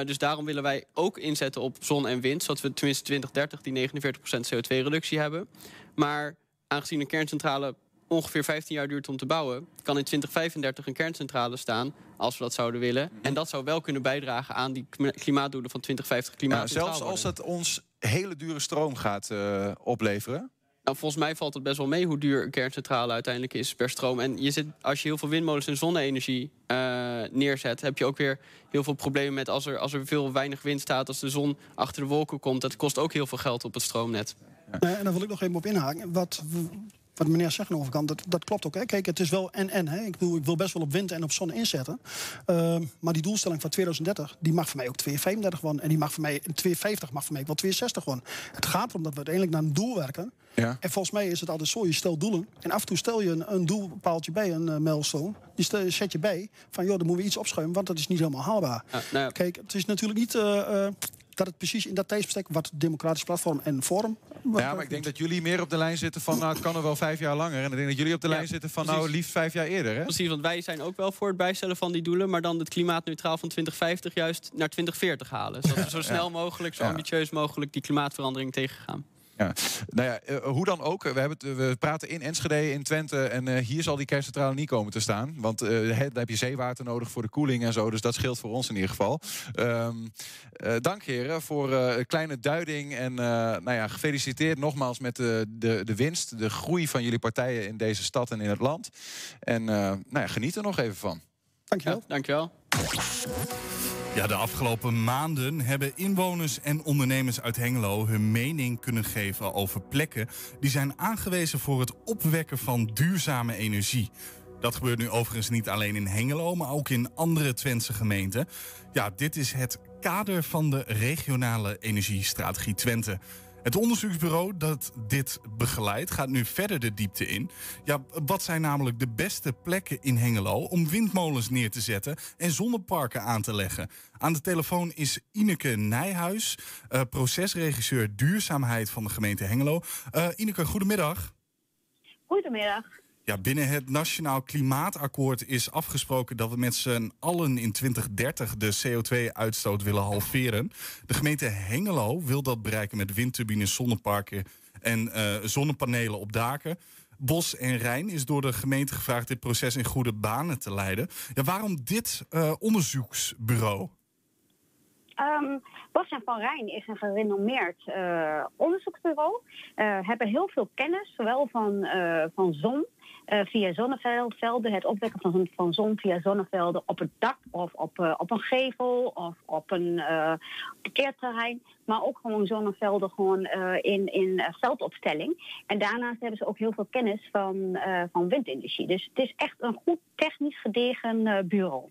Eh, dus daarom willen wij ook inzetten op zon en wind, zodat we tenminste 2030 die 49% CO2-reductie hebben. Maar aangezien een kerncentrale ongeveer 15 jaar duurt om te bouwen, kan in 2035 een kerncentrale staan, als we dat zouden willen. En dat zou wel kunnen bijdragen aan die klima- klimaatdoelen van 2050 Ja, klimaatneutraal zelfs als het ons hele dure stroom gaat eh, opleveren. Nou, volgens mij valt het best wel mee hoe duur een kerncentrale uiteindelijk is per stroom. En je zit, als je heel veel windmolens en zonne-energie eh, neerzet, heb je ook weer heel veel problemen met als er, als er veel weinig wind staat, als de zon achter de wolken komt. Dat kost ook heel veel geld op het stroomnet. Eh, en daar wil ik nog even op inhaken. Wat, wat meneer zegt aan de overkant, dat, dat klopt ook. Hè. Kijk, het is wel en-en. hè. Ik, bedoel, ik wil best wel op wind en op zon inzetten. Ehm, maar die doelstelling van 2030, die mag voor mij ook 235 worden. En die mag voor mij, in 250 mag voor mij ook wel 260 worden. Het gaat erom dat we uiteindelijk naar een doel werken. Ja. En volgens mij is het altijd zo, je stelt doelen. En af en toe stel je een, een doelpaaltje bij, een uh, milestone. Die stel, zet je bij van, joh, dan moeten we iets opschuiven, want dat is niet helemaal haalbaar. Ja, nou ja. Kijk, het is natuurlijk niet... eh, eh, dat het precies in dat tijdsbestek wat democratisch platform en forum. Ja, maar ik denk dat jullie meer op de lijn zitten van, nou, het kan er wel vijf jaar langer. En ik denk dat jullie op de Ja, lijn zitten van, precies. nou, liefst vijf jaar eerder, hè? Precies, want wij zijn ook wel voor het bijstellen van die doelen, maar dan het klimaatneutraal van 2050 juist naar 2040 halen. Zodat we zo snel mogelijk, zo Ja. ambitieus mogelijk die klimaatverandering tegengaan. Ja. Nou ja, eh, hoe dan ook, we, hebben het, eh, we praten in Enschede, in Twente. En eh, hier zal die kerncentrale niet komen te staan. Want eh, hè, daar heb je zeewater nodig voor de koeling en zo. Dus dat scheelt voor ons in ieder geval. Ehm, eh, dank heren voor eh, een kleine duiding. En eh, nou ja, gefeliciteerd nogmaals met de, de, de winst. De groei van jullie partijen in deze stad en in het land. En eh, nou ja, geniet er nog even van. Dankjewel. Ja, dankjewel. Ja, de afgelopen maanden hebben inwoners en ondernemers uit Hengelo hun mening kunnen geven over plekken die zijn aangewezen voor het opwekken van duurzame energie. Dat gebeurt nu overigens niet alleen in Hengelo, maar ook in andere Twentse gemeenten. Ja, dit is het kader van de regionale energiestrategie Twente. Het onderzoeksbureau dat dit begeleidt gaat nu verder de diepte in. Ja, wat zijn namelijk de beste plekken in Hengelo om windmolens neer te zetten en zonneparken aan te leggen? Aan de telefoon is Ineke Nijhuis, eh, procesregisseur duurzaamheid van de gemeente Hengelo. Eh, Ineke, goedemiddag. Goedemiddag. Ja, binnen het Nationaal Klimaatakkoord is afgesproken dat we met z'n allen in 2030 de CO2-uitstoot willen halveren. De gemeente Hengelo wil dat bereiken met windturbines, zonneparken en eh, zonnepanelen op daken. Bos en Rijn is door de gemeente gevraagd dit proces in goede banen te leiden. Ja, waarom dit eh, onderzoeksbureau? Ehm Bos en Van Rijn is een gerenommeerd eh, onderzoeksbureau. Eh hebben heel veel kennis, zowel van, van zon via zonnevelden, het opwekken van, van zon via zonnevelden op het dak of op, eh, op een gevel of op een eh, parkeerterrein. Maar ook gewoon zonnevelden gewoon, eh, in, in eh, veldopstelling. En daarnaast hebben ze ook heel veel kennis van, eh, van windenergie. Dus het is echt een goed technisch gedegen eh, bureau.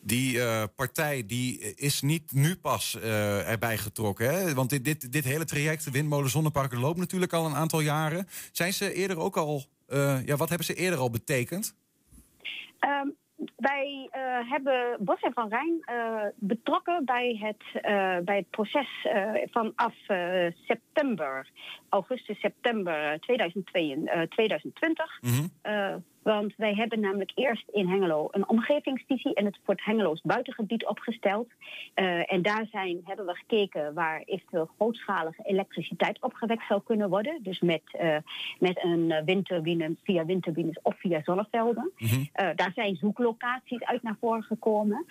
Die eh, partij die is niet nu pas eh, erbij getrokken. Hè? Want dit, dit, dit hele traject, windmolen zonneparken, loopt natuurlijk al een aantal jaren. Zijn ze eerder ook al. Eh, ja, wat hebben ze eerder al betekend? Ehm, wij eh, hebben Bos en Van Rijn eh, betrokken bij het, bij het proces vanaf september, augustus, september 2002, eh, 2020. Eh, want wij hebben namelijk eerst in Hengelo een omgevingsvisie en het wordt Hengeloos buitengebied opgesteld. Eh, en daar zijn, hebben we gekeken waar eventueel grootschalige elektriciteit opgewekt zou kunnen worden. Dus met, eh, met een eh, windturbine, via windturbines of via zonnevelden. Eh, daar zijn zoeklocaties uit naar voren gekomen.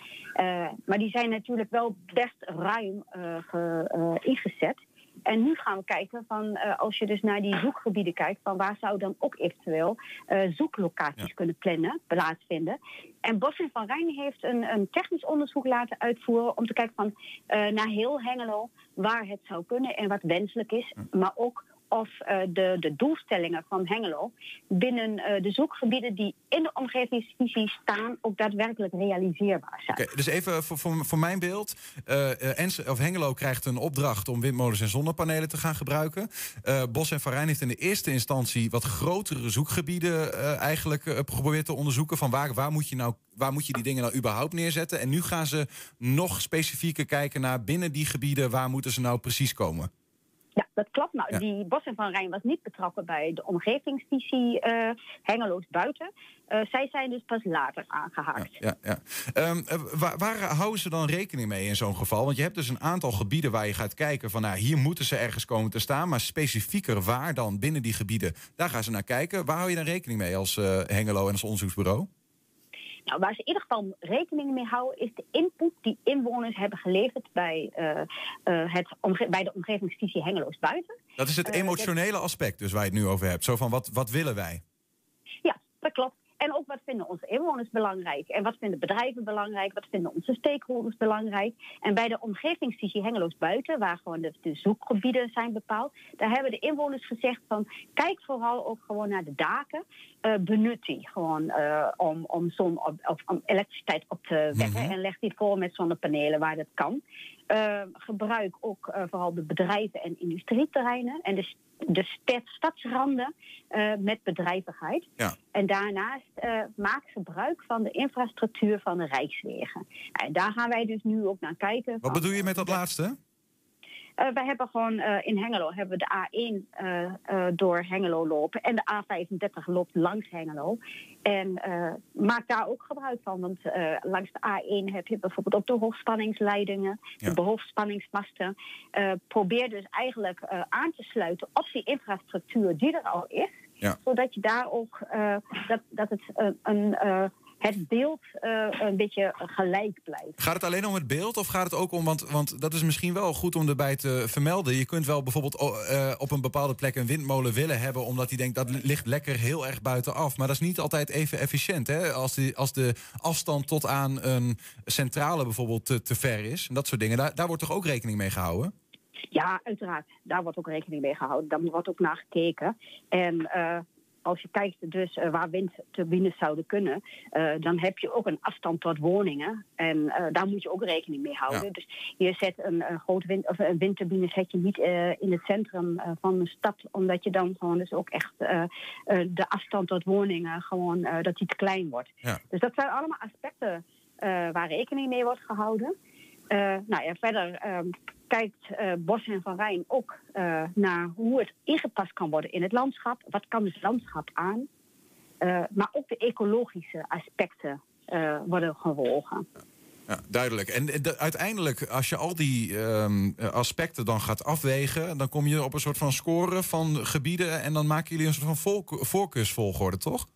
Maar die zijn natuurlijk wel best ruim ge- ingezet. En nu gaan we kijken van eh, als je dus naar die zoekgebieden kijkt, van waar zou dan ook eventueel eh, zoeklocaties kunnen plannen, plaatsvinden. En Bos en Van Rijn heeft een, een technisch onderzoek laten uitvoeren om te kijken van eh, naar heel Hengelo waar het zou kunnen en wat wenselijk is, maar ook of eh, de, de doelstellingen van Hengelo binnen eh, de zoekgebieden die in de omgevingsvisie staan ook daadwerkelijk realiseerbaar zijn. Dus even voor, voor, mijn beeld. Eh of Hengelo krijgt een opdracht om windmolens en zonnepanelen te gaan gebruiken. Bos en Van Rijn heeft in de eerste instantie wat grotere zoekgebieden eigenlijk geprobeerd te onderzoeken. Van waar, waar, moet je nou, waar moet je die dingen nou überhaupt neerzetten? En nu gaan ze nog specifieker kijken naar binnen die gebieden. Waar moeten ze nou precies komen? Ja, dat klopt. Nou, Ja. die Bos en Van Rijn was niet betrokken bij de omgevingsvisie eh Hengeloos buiten. Eh, zij zijn dus pas later aangehaakt. Ja, ja. Ehm, eh, waar, waar houden ze dan rekening mee in zo'n geval? Want je hebt dus een aantal gebieden waar je gaat kijken van... nou, hier moeten ze ergens komen te staan... maar specifieker waar dan binnen die gebieden... daar gaan ze naar kijken. Waar hou je dan rekening mee als Hengelo en als onderzoeksbureau? Nou, waar ze in ieder geval rekening mee houden, is de input die inwoners hebben geleverd bij, eh, eh, het omge- bij de omgevingsvisie Hengeloos buiten. Dat is het Eh, emotionele aspect dus waar je het nu over hebt. Zo van, wat, wat willen wij? Ja, dat klopt. en ook wat vinden onze inwoners belangrijk? En wat vinden bedrijven belangrijk? Wat vinden onze stakeholders belangrijk? En bij de omgevingsvisie Hengeloos Buiten, waar gewoon de, de zoekgebieden zijn bepaald, daar hebben de inwoners gezegd van kijk vooral ook gewoon naar de daken. Uh, benut die gewoon uh, om, om, zon op, of, om elektriciteit op te wekken. En leg die vol met zonnepanelen waar dat kan. Uh, gebruik ook vooral de bedrijven en industrieterreinen en de, de stad, stadsranden met bedrijvigheid. Ja. En daarnaast maak gebruik van de infrastructuur van de Rijkswegen. En daar gaan wij dus nu ook naar kijken. Wat bedoel je met dat laatste? Uh, wij hebben gewoon uh, in Hengelo hebben we de A1 uh, door Hengelo lopen. En de A35 loopt langs Hengelo. En maak daar ook gebruik van. Want langs de A1 heb je bijvoorbeeld ook de hoogspanningsleidingen, Ja. de hoogspanningsmasten. probeer dus eigenlijk aan te sluiten op die infrastructuur die er al is. Ja. Zodat je daar ook dat, dat het een. Het beeld een beetje gelijk blijft. Gaat het alleen om het beeld of gaat het ook om, want, want dat is misschien wel goed om erbij te vermelden. Je kunt wel bijvoorbeeld uh, op een bepaalde plek een windmolen willen hebben, omdat die denkt dat ligt lekker heel erg buitenaf. Maar dat is niet altijd even efficiënt. Hè? Als, die, als de afstand tot aan een centrale bijvoorbeeld te, te ver is en dat soort dingen, daar, daar wordt toch ook rekening mee gehouden? Ja, uiteraard. Daar wordt ook rekening mee gehouden. Daar wordt ook naar gekeken. En uh, als je kijkt dus uh, waar windturbines zouden kunnen, uh, dan heb je ook een afstand tot woningen. En uh, daar moet je ook rekening mee houden. Ja. Dus je zet een, een groot wind, of een windturbine zet je niet in het centrum van een stad, omdat je dan gewoon dus ook echt de afstand tot woningen gewoon dat die te klein wordt. Ja. Dus dat zijn allemaal aspecten waar rekening mee wordt gehouden. Nou ja, verder kijkt uh, Bos en Van Rijn ook uh, naar hoe het ingepast kan worden in het landschap. Wat kan het landschap aan? Maar ook de ecologische aspecten worden gewogen. Ja, duidelijk. En de, uiteindelijk, als je al die um, aspecten dan gaat afwegen... dan kom je op een soort van score van gebieden... en dan maken jullie een soort van volk, voorkeursvolgorde, toch?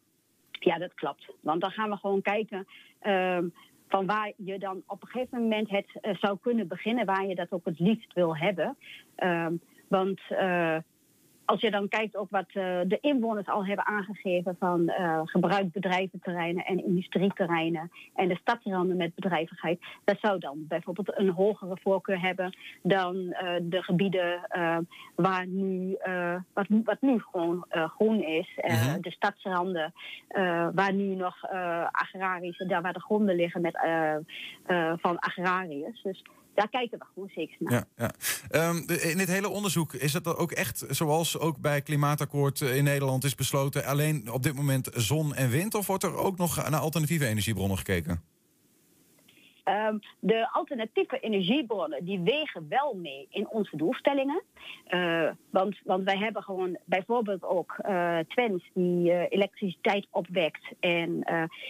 Ja, dat klopt. Want dan gaan we gewoon kijken... Um, van waar je dan op een gegeven moment het uh, zou kunnen beginnen, waar je dat ook het liefst wil hebben. Um, want uh, als je dan kijkt ook wat uh, de inwoners al hebben aangegeven van gebruik bedrijventerreinen en industrieterreinen en de stadsranden met bedrijvigheid, dat zou dan bijvoorbeeld een hogere voorkeur hebben dan de gebieden waar nu, wat, wat, nu gewoon groen is, Mhm. de stadsranden waar nu nog agrarische, daar waar de gronden liggen met, van agrariërs. Dus daar kijken we gewoon zeker naar. Ja, ja. De, in dit hele onderzoek is het ook echt zoals ook bij Klimaatakkoord in Nederland is besloten... alleen op dit moment zon en wind? Of wordt er ook nog naar alternatieve energiebronnen gekeken? Um, de alternatieve energiebronnen die wegen wel mee in onze doelstellingen. Uh, want, want wij hebben gewoon bijvoorbeeld ook uh, Twens die uh, elektriciteit opwekt en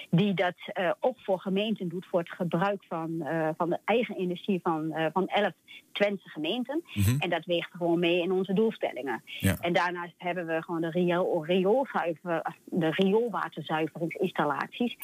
die dat ook voor gemeenten doet voor het gebruik van, van de eigen energie van, van 11 Twentse gemeenten. Mhm. En dat weegt gewoon mee in onze doelstellingen. Ja. En daarnaast hebben we gewoon de, riool, rioolzuiver, de rioolwaterzuiveringsinstallaties.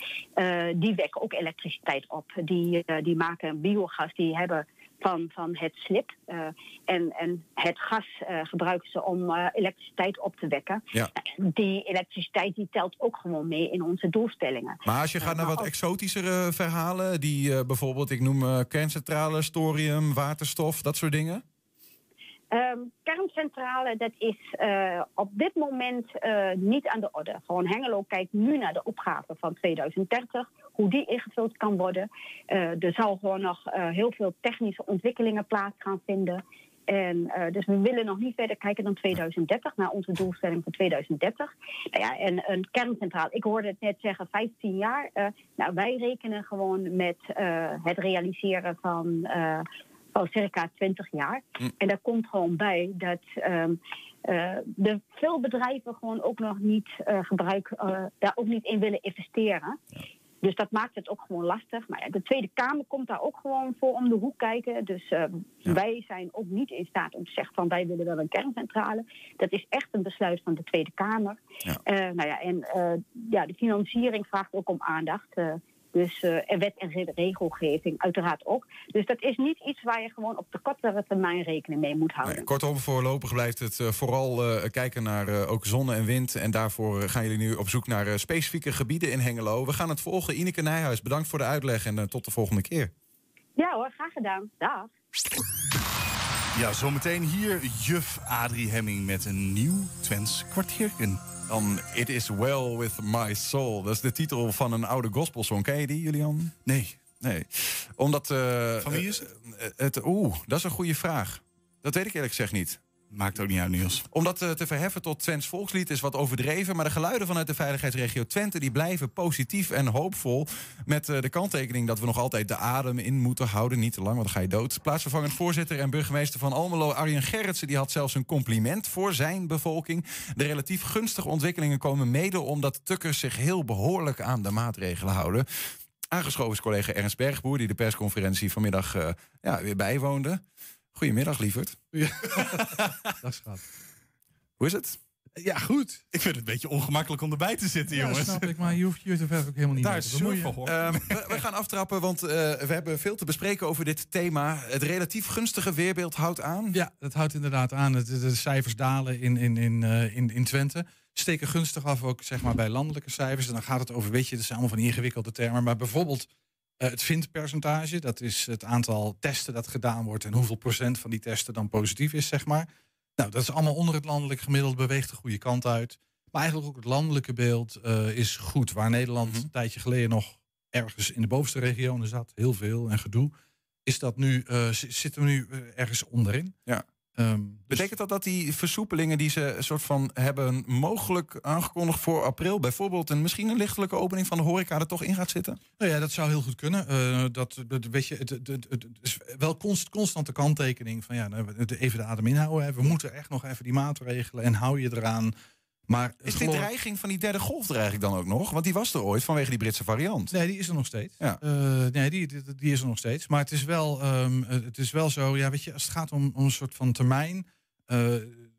die wekken ook elektriciteit op. Die, die maken biogas, die hebben van, van het slip. Uh, en, en het gas uh, gebruiken ze om uh, elektriciteit op te wekken. Ja. Die elektriciteit die telt ook gewoon mee in onze doelstellingen. Maar als je gaat naar wat exotischere verhalen, die bijvoorbeeld, ik noem kerncentrales, thorium, waterstof, dat soort dingen? Um, kerncentrale, dat is uh, op dit moment uh, niet aan de orde. Gewoon Hengelo kijkt nu naar de opgave van 2030, hoe die ingevuld kan worden. Uh, er zal gewoon nog heel veel technische ontwikkelingen plaats gaan vinden. En, dus we willen nog niet verder kijken dan 2030, naar onze doelstelling van 2030. Nou ja, en een kerncentrale, ik hoorde het net zeggen, 15 jaar. nou, wij rekenen gewoon met het realiseren van al circa 20 jaar. Mm. En daar komt gewoon bij dat um, uh, de veel bedrijven gewoon ook nog niet uh, gebruik, uh, daar ook niet in willen investeren. Dus dat maakt het ook gewoon lastig. Maar ja, de Tweede Kamer komt daar ook gewoon voor om de hoek kijken. Dus ja. wij zijn ook niet in staat om te zeggen van wij willen wel een kerncentrale. Dat is echt een besluit van de Tweede Kamer. Ja. nou ja, en ja, de financiering vraagt ook om aandacht. Dus uh, en wet en regelgeving uiteraard ook. Dus dat is niet iets waar je gewoon op de kortere termijn rekening mee moet houden. Nee, kortom, voorlopig blijft het uh, vooral uh, kijken naar ook zon en wind. En daarvoor gaan jullie nu op zoek naar specifieke gebieden in Hengelo. We gaan het volgen. Ineke Nijhuis, bedankt voor de uitleg en tot de volgende keer. Ja hoor, graag gedaan. Dag. Ja, zometeen hier juf Adrie Hemming met een nieuw Twents kwartierken. Dan It Is Well With My Soul. Dat is de titel van een oude gospelsong. Ken je die, Julian? Nee. Nee. Omdat... Uh, van wie is het? Uh, het Oeh, dat is een goede vraag. Dat weet ik eerlijk gezegd niet. Maakt ook niet uit, Niels. Om dat eh, te verheffen tot Twents volkslied is wat overdreven. Maar de geluiden vanuit de veiligheidsregio Twente die blijven positief en hoopvol. Met eh, de kanttekening dat we nog altijd de adem in moeten houden. Niet te lang, want dan ga je dood. Plaatsvervangend voorzitter en burgemeester van Almelo, Arjen Gerritsen, die had zelfs een compliment voor zijn bevolking. De relatief gunstige ontwikkelingen komen mede omdat tukkers zich heel behoorlijk aan de maatregelen houden. Aangeschoven is collega Ernst Bergboer, die de persconferentie vanmiddag uh, ja, weer bijwoonde. Goedemiddag, lieverd. Ja. Dag, schat. Hoe is het? Ja, goed. Ik vind het een beetje ongemakkelijk om erbij te zitten, ja, jongens. snap ik, maar je hoeft je verder ook helemaal niet Daar is zoveel hoor. Um, we, we, gaan aftrappen, want uh, we hebben veel te bespreken over dit thema. Het relatief gunstige weerbeeld houdt aan. Ja, het houdt inderdaad aan. De, de cijfers dalen in, in, in, uh, in, in Twente. Steken gunstig af ook zeg maar, bij landelijke cijfers. En dan gaat het over, weet je, dat zijn allemaal van ingewikkelde termen. Maar bijvoorbeeld uh, het vindpercentage, dat is het aantal testen dat gedaan wordt en hoeveel procent van die testen dan positief is, zeg maar. Nou, dat is allemaal onder het landelijk gemiddelde, beweegt de goede kant uit. Maar eigenlijk ook het landelijke beeld uh, is goed. Waar Nederland mm -hmm. een tijdje geleden nog ergens in de bovenste regionen zat, heel veel en gedoe, is dat nu, uh, zitten we nu ergens onderin. Ja. Um, Betekent dat dat die versoepelingen die ze soort van hebben mogelijk aangekondigd voor april, bijvoorbeeld een misschien een lichtelijke opening van de horeca er toch in gaat zitten? Nou ja, dat zou heel goed kunnen. Uh, dat, dat, weet je, het, het, het, het, is wel const, constante kanttekening van ja, even de adem inhouden. Hè. We moeten echt nog even die maatregelen en hou je eraan. Maar is die dreiging van die derde golf er eigenlijk dan ook nog? Want die was er ooit vanwege die Britse variant. Nee, die is er nog steeds. Ja. Uh, nee, die, die, die, is er nog steeds. Maar het is wel, um, het is wel zo, ja, weet je, als het gaat om, om een soort van termijn. Uh,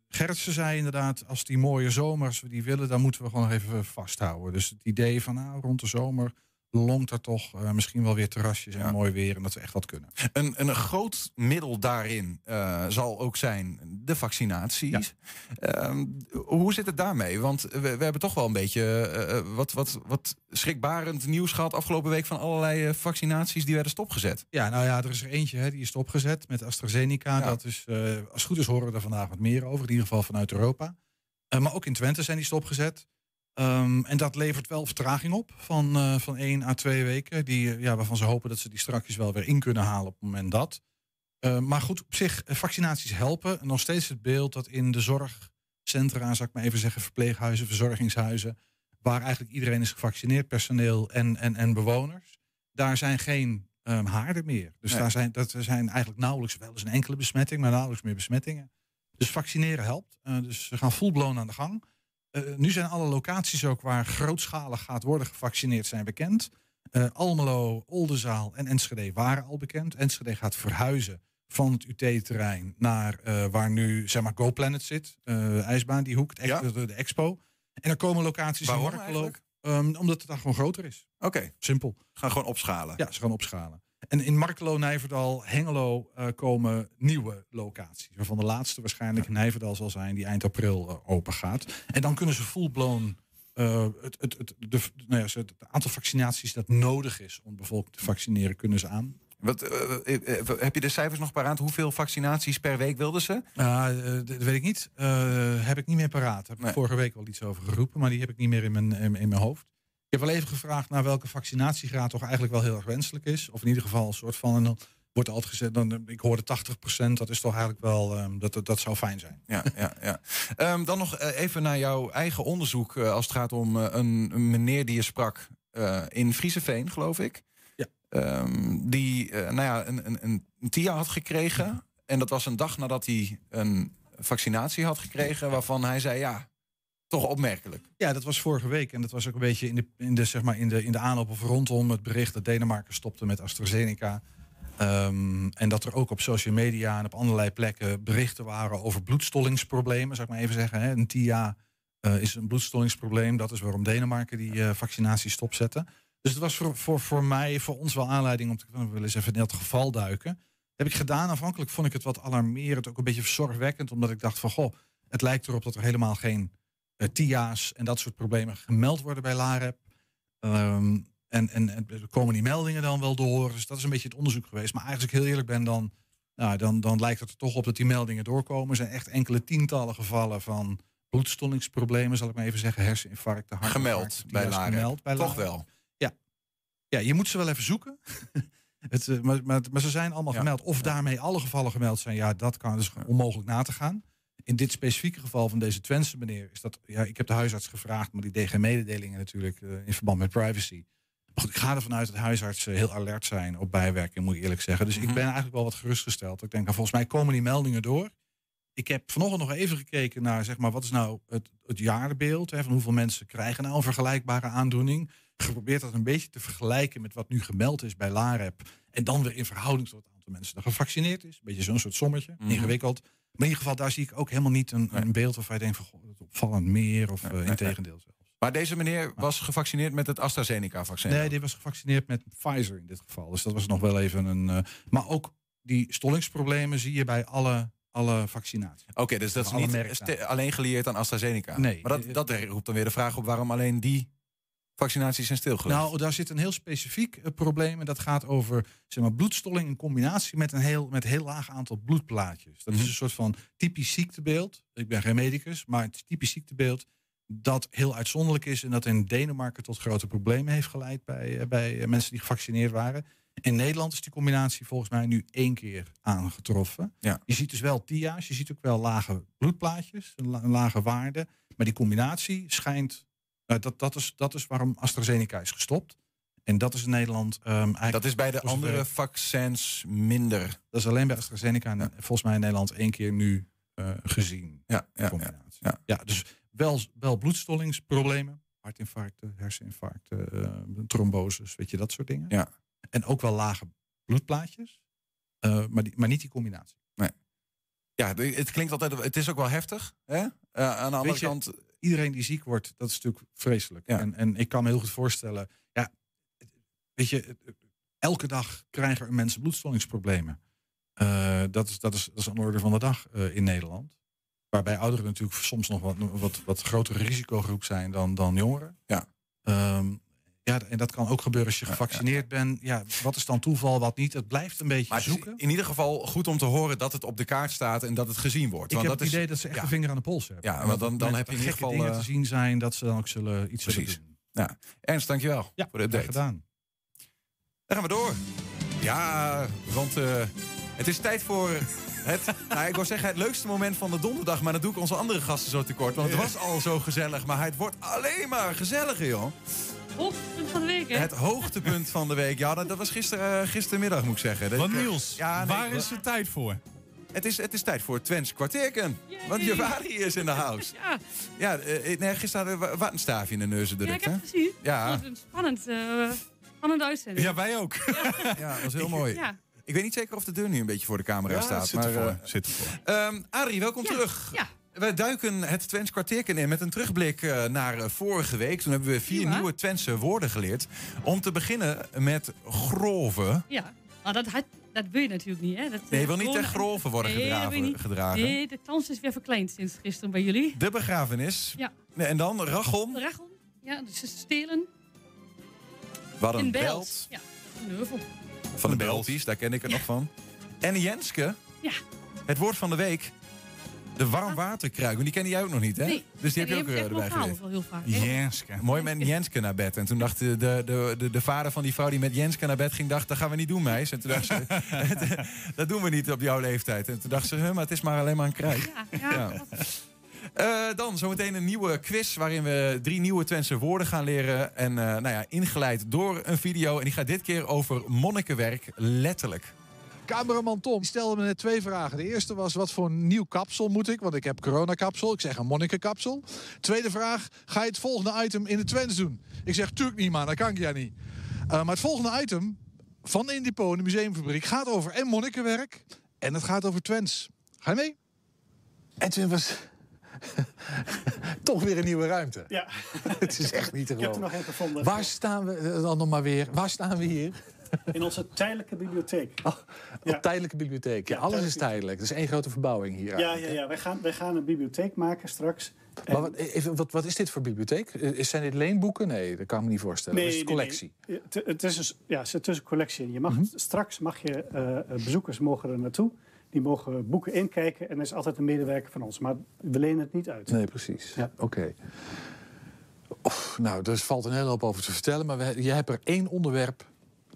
Gertsen zei inderdaad, als die mooie zomers we die willen, dan moeten we gewoon nog even vasthouden. Dus het idee van nou, rond de zomer longt er toch uh, misschien wel weer terrasjes en ja. mooi weer en dat we echt wat kunnen. Een, een groot middel daarin uh, zal ook zijn de vaccinaties. Ja. Uh, hoe zit het daarmee? Want we, we hebben toch wel een beetje uh, wat, wat, wat schrikbarend nieuws gehad afgelopen week van allerlei vaccinaties die werden stopgezet. Ja, nou ja, er is er eentje hè, die is stopgezet met AstraZeneca. Ja. Dat is, als het goed is horen we er vandaag wat meer over, in ieder geval vanuit Europa. maar ook in Twente zijn die stopgezet. Um, en dat levert wel vertraging op van, uh, van één à twee weken. Die, ja, waarvan ze hopen dat ze die strakjes wel weer in kunnen halen op het moment dat. Uh, maar goed, op zich, vaccinaties helpen. Nog steeds het beeld dat in de zorgcentra, zou ik maar even zeggen, verpleeghuizen, verzorgingshuizen, waar eigenlijk iedereen is gevaccineerd, personeel en, en, en bewoners, daar zijn geen um, haarden meer. Dus nee. daar zijn, dat zijn eigenlijk nauwelijks, wel eens een enkele besmetting, maar nauwelijks meer besmettingen. Dus vaccineren helpt. Uh, dus we gaan full-blown aan de gang. Uh, nu zijn alle locaties ook waar grootschalig gaat worden gevaccineerd zijn bekend. Uh, Almelo, Oldenzaal en Enschede waren al bekend. Enschede gaat verhuizen van het UT-terrein naar uh, waar nu zeg maar GoPlanet zit. ijsbaan, die hoek, de, ja? de, de, expo. En er komen locaties Waarom in Markelo. Um, omdat het daar gewoon groter is. Oké. Okay. Simpel. Gaan gewoon opschalen. Ja, ze gaan opschalen. En in Markelo, Nijverdal, Hengelo uh, komen nieuwe locaties. Waarvan de laatste waarschijnlijk ja. Nijverdal zal zijn, die eind april uh, open gaat. En dan kunnen ze full-blown uh, het, het, het, de, nou ja, het aantal vaccinaties dat nodig is om de bevolking te vaccineren, kunnen ze aan. Wat, heb je de cijfers nog paraat? Hoeveel vaccinaties per week wilden ze? dat weet ik niet. heb ik niet meer paraat. Heb ik nee. vorige week al iets over geroepen, maar die heb ik niet meer in mijn, in, in mijn hoofd. Ik heb wel even gevraagd naar welke vaccinatiegraad toch eigenlijk wel heel erg wenselijk is. Of in ieder geval een soort van. En dan wordt altijd gezegd, dan, ik hoorde 80%, dat is toch eigenlijk wel, um, dat, dat, dat zou fijn zijn. Ja, ja, ja. Um, dan nog even naar jouw eigen onderzoek uh, als het gaat om uh, een, een, meneer die je sprak uh, in Frieseveen, geloof ik. Ja. Um, die, nou ja, een, een, een TIA had gekregen. Ja. En dat was een dag nadat hij een vaccinatie had gekregen, waarvan hij zei, ja, toch opmerkelijk. Ja, dat was vorige week. En dat was ook een beetje in de, in de, zeg maar in de, in de aanloop of rondom het bericht dat Denemarken stopte met AstraZeneca. Um, en dat er ook op social media en op allerlei plekken berichten waren over bloedstollingsproblemen, zou ik maar even zeggen. Hè. Een TIA uh, is een bloedstollingsprobleem. Dat is waarom Denemarken die uh, vaccinatie stopzette. Dus het was voor, voor, voor mij, voor ons wel aanleiding om te willen eens even in dat geval duiken. Heb ik gedaan. Aanvankelijk vond ik het wat alarmerend, ook een beetje zorgwekkend, omdat ik dacht van goh, het lijkt erop dat er helemaal geen TIA's en dat soort problemen gemeld worden bij LAREP. Ehm, en, en, en komen die meldingen dan wel door. Dus dat is een beetje het onderzoek geweest. Maar eigenlijk als ik heel eerlijk ben, dan, nou, dan, dan lijkt het er toch op dat die meldingen doorkomen. Er zijn echt enkele tientallen gevallen van bloedstollingsproblemen, zal ik maar even zeggen. Herseninfarcten, Gemeld bij LAREP. Gemeld bij Toch wel? Ja. ja, je moet ze wel even zoeken. het, eh, maar, maar, maar, ze zijn allemaal gemeld. Of daarmee alle gevallen gemeld zijn, ja, dat kan dus onmogelijk na te gaan. In dit specifieke geval van deze Twentse meneer is dat, ja, ik heb de huisarts gevraagd, maar die deed geen mededelingen natuurlijk uh, in verband met privacy. Maar goed, ik ga ervan uit dat huisartsen heel alert zijn op bijwerking, moet ik eerlijk zeggen. Dus ik mhm. ben eigenlijk wel wat gerustgesteld. Ik denk, nou, volgens mij komen die meldingen door. Ik heb vanochtend nog even gekeken naar, zeg maar, wat is nou het, het jaarbeeld? Hè, van hoeveel mensen krijgen nou een vergelijkbare aandoening? Geprobeerd dat een beetje te vergelijken met wat nu gemeld is bij LAREP. En dan weer in verhouding tot het aantal mensen dat gevaccineerd is. Een beetje zo'n soort sommetje, mhm. ingewikkeld. Maar in ieder geval, daar zie ik ook helemaal niet een, een beeld waarvan je denkt van, goh, opvallend meer of uh, integendeel zelfs. Maar deze meneer was gevaccineerd met het AstraZeneca-vaccin? Nee, die was gevaccineerd met Pfizer in dit geval. Dus dat was nog wel even een... Uh, maar ook die stollingsproblemen zie je bij alle alle vaccinaties. Oké, dus dat is niet alleen gelieerd aan AstraZeneca. Nee. Maar dat, dat roept dan weer de vraag op waarom alleen die vaccinaties zijn stilgelegd. Nou, daar zit een heel specifiek uh, probleem. En dat gaat over zeg maar, bloedstolling in combinatie met een heel, met heel laag aantal bloedplaatjes. Dat is mhm. een soort van typisch ziektebeeld. Ik ben geen medicus, maar het typisch ziektebeeld dat heel uitzonderlijk is en dat in Denemarken tot grote problemen heeft geleid bij, uh, bij uh, mensen die gevaccineerd waren. In Nederland is die combinatie volgens mij nu één keer aangetroffen. Ja. Je ziet dus wel TIA's, je ziet ook wel lage bloedplaatjes, een, lage waarde. Maar die combinatie schijnt. Uh, dat, dat, is, dat is waarom AstraZeneca is gestopt. En dat is in Nederland. Um, eigenlijk dat is bij de andere vaccins minder. Dat is alleen bij AstraZeneca en volgens mij in Nederland één keer nu uh, gezien. Ja, ja, combinatie. Ja, ja. dus wel, wel bloedstollingsproblemen. Hartinfarcten, herseninfarcten, uh, tromboses, weet je, dat soort dingen. Ja. En ook wel lage bloedplaatjes. Uh, maar, die, maar niet die combinatie. Nee. Ja, het klinkt altijd. Het is ook wel heftig. Hè? Aan de andere kant. Iedereen die ziek wordt, dat is natuurlijk vreselijk. Ja. En, en ik kan me heel goed voorstellen. Ja, weet je, elke dag krijgen er mensen bloedstollingsproblemen. Uh, dat, is, dat, is, dat is een orde van de dag in Nederland. Waarbij ouderen natuurlijk soms nog wat, wat, wat grotere risicogroep zijn dan, dan jongeren. Ja. Um, ja, en dat kan ook gebeuren als je gevaccineerd bent. Ja, wat is dan toeval, wat niet? Het blijft een beetje maar zoeken. in ieder geval goed om te horen dat het op de kaart staat en dat het gezien wordt. Ik want heb dat het idee dat ze echt de vinger aan de pols hebben. Ja, want dan, dan heb je in ieder geval dingen te zien zijn dat ze dan ook zullen iets Precies. zullen doen. Ja. Ernst, dankjewel ja, voor de update. gedaan. Dan gaan we door. Ja, want uh, het is tijd voor het, nou, ik wil zeggen het leukste moment van de donderdag, maar dan doe ik onze andere gasten zo tekort. Want het was al zo gezellig, maar het wordt alleen maar gezelliger, joh hoogtepunt van de week, hè? Het hoogtepunt van de week. Ja, dat, dat was gister, uh, gistermiddag, moet ik zeggen. Wat Niels, ja, waar is de tijd voor? Het is, het is tijd voor Twents kwartierken. Want Javari is in de house. ja. Ja, uh, nee, gisteren hadden we een staafje in de neus Ja, ik heb het gezien. Ja. Dat was een spannend, uh, spannend uitzending. Ja, wij ook. Ja, dat was heel mooi. Ja. Ik weet niet zeker of de deur nu een beetje voor de camera ja, staat. Zit ervoor. Uh, zit ervoor. Um, Adrie, welkom terug. Ja. Wij duiken het Twents kwartierken in met een terugblik uh, naar uh, vorige week. Toen hebben we vier nieuwe Twentse woorden geleerd. Om te beginnen met grove. Ja, maar dat, dat wil je natuurlijk niet. Hè? Dat, nee, je wil niet echt grove worden nee, gedragen, gedragen. Nee, de kans is weer verkleind sinds gisteren bij jullie. De begrafenis. Ja. En dan rachon. Rachon, ja, dus stelen. Wat een, belt. Ja, een heuvel. Van de Belties, daar ken ik er nog van. En Jenske. Ja. Het woord van de week. De warmwaterkruik, want die kende jij ook nog niet, hè? Nee. Dus die heb je ook uh, erbij geleerd. wel heel vaak. Jenske. Mooi met Jenske naar bed. En toen dacht de, de, de, de, vader van die vrouw die met Jenske naar bed ging... dacht, dat gaan we niet doen, meis. En toen dacht ze, dat doen we niet op jouw leeftijd. En toen dacht ze, maar het is maar alleen maar een kruik. Ja, ja. Uh, dan zometeen een nieuwe quiz waarin we drie nieuwe Twentse woorden gaan leren. En uh, nou ja, ingeleid door een video. En die gaat dit keer over monnikenwerk, letterlijk. Cameraman Tom stelde me net twee vragen. De eerste was, wat voor nieuw kapsel moet ik? Want ik heb coronakapsel. Ik zeg een monnikenkapsel. Tweede vraag, ga je het volgende item in de Twents doen? Ik zeg, tuurlijk niet, man. Dat kan ik ja niet. Uh, maar het volgende item van Indipo, de museumfabriek, gaat over en monnikenwerk. En het gaat over Twents. Ga je mee? Edwin was Toch weer een nieuwe ruimte. Ja. het is echt niet te Ik heb er geloven. nog één gevonden. Waar staan we eh, dan nog maar weer? Waar staan we hier? In onze tijdelijke bibliotheek. Op tijdelijke bibliotheek. Ja, alles is tijdelijk. Het is één grote verbouwing hier. Ja, ja, ja. Wij, gaan, wij gaan een bibliotheek maken straks. Maar wat, even, wat, wat is dit voor bibliotheek? Eh, Zijn dit leenboeken? Nee, dat kan ik me niet voorstellen. dat is het collectie. nee. Het, het is dus, ja, er zit tussen collectie. Je mag, Mhm. Straks mag je, eh, eh, bezoekers mogen er naartoe. Die mogen boeken inkijken. En er is altijd een medewerker van ons. Maar we lenen het niet uit. Nee, precies. Oké. Oef, Nou, er valt een hele hoop over te vertellen. Maar jij hebt er één onderwerp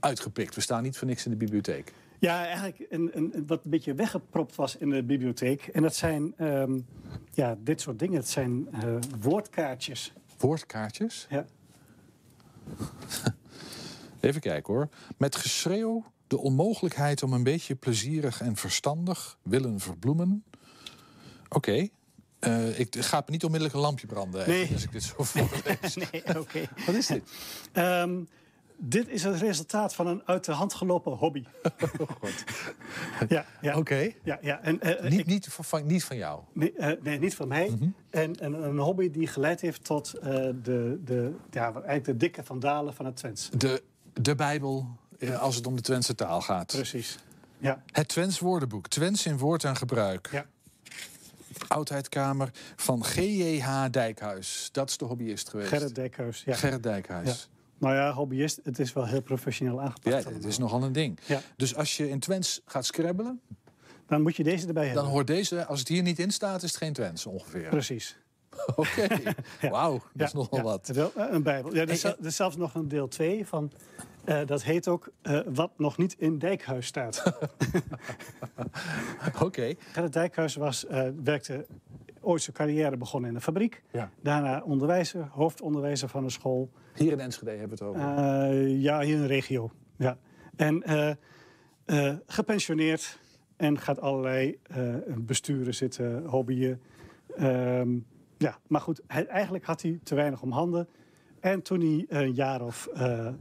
uitgepikt. We staan niet voor niks in de bibliotheek. Ja, eigenlijk een, een, wat een beetje weggepropt was in de bibliotheek. En dat zijn ehm, ja, dit soort dingen. Het zijn eh, woordkaartjes. Woordkaartjes? Ja. Even kijken hoor. Met geschreeuw de onmogelijkheid om een beetje plezierig en verstandig willen verbloemen. Oké. Eh, ik me niet onmiddellijk een lampje branden Nee. als ik dit zo voorlees. nee, oké. Wat is dit? Ehm, dit is het resultaat van een uit de hand gelopen hobby. ja, ja. Oké. Ja, ja. En, eh, Niet, ik- niet, van, niet van jou. Nee, eh, nee, niet van mij. Mhm. En, en een hobby die geleid heeft tot eh, de, de, ja, eigenlijk de dikke vandalen van het Twents. De, de Bijbel, eh, als het om de Twentse taal gaat. Precies. Ja. Het Twents woordenboek. Twents in woord en gebruik. Ja. Oudheidkamer van G.J.H. Dijkhuis. Dat is de hobbyist geweest. Gerrit Dijkhuis. Ja. Gerrit Dijkhuis. Ja. Nou ja, hobbyist, het is wel heel professioneel aangepakt. Ja, het is nogal een ding. Ja. Dus als je in Twents gaat scrabbelen, Dan moet je deze erbij hebben. dan hoort deze, als het hier niet in staat, is het geen Twents ongeveer. Precies. Oké, wauw, dat is nogal ja, wat. eh, Een Bijbel. Ja, er, is, zel- er is zelfs nog een deel 2 van. eh, dat heet ook eh, Wat nog niet in Dijkhuis staat. Oké. Gerrit Dijkhuis was, eh, werkte ooit zijn carrière begonnen in een fabriek. Ja. Daarna onderwijzer, hoofdonderwijzer van een school. Hier in Enschede hebben we het over. Eh, ja, hier in de regio. Ja. En eh, eh, gepensioneerd en gaat allerlei besturen zitten, hobbyen. Ehm, ja, maar goed, hij, eigenlijk had hij te weinig om handen. En toen hij een jaar of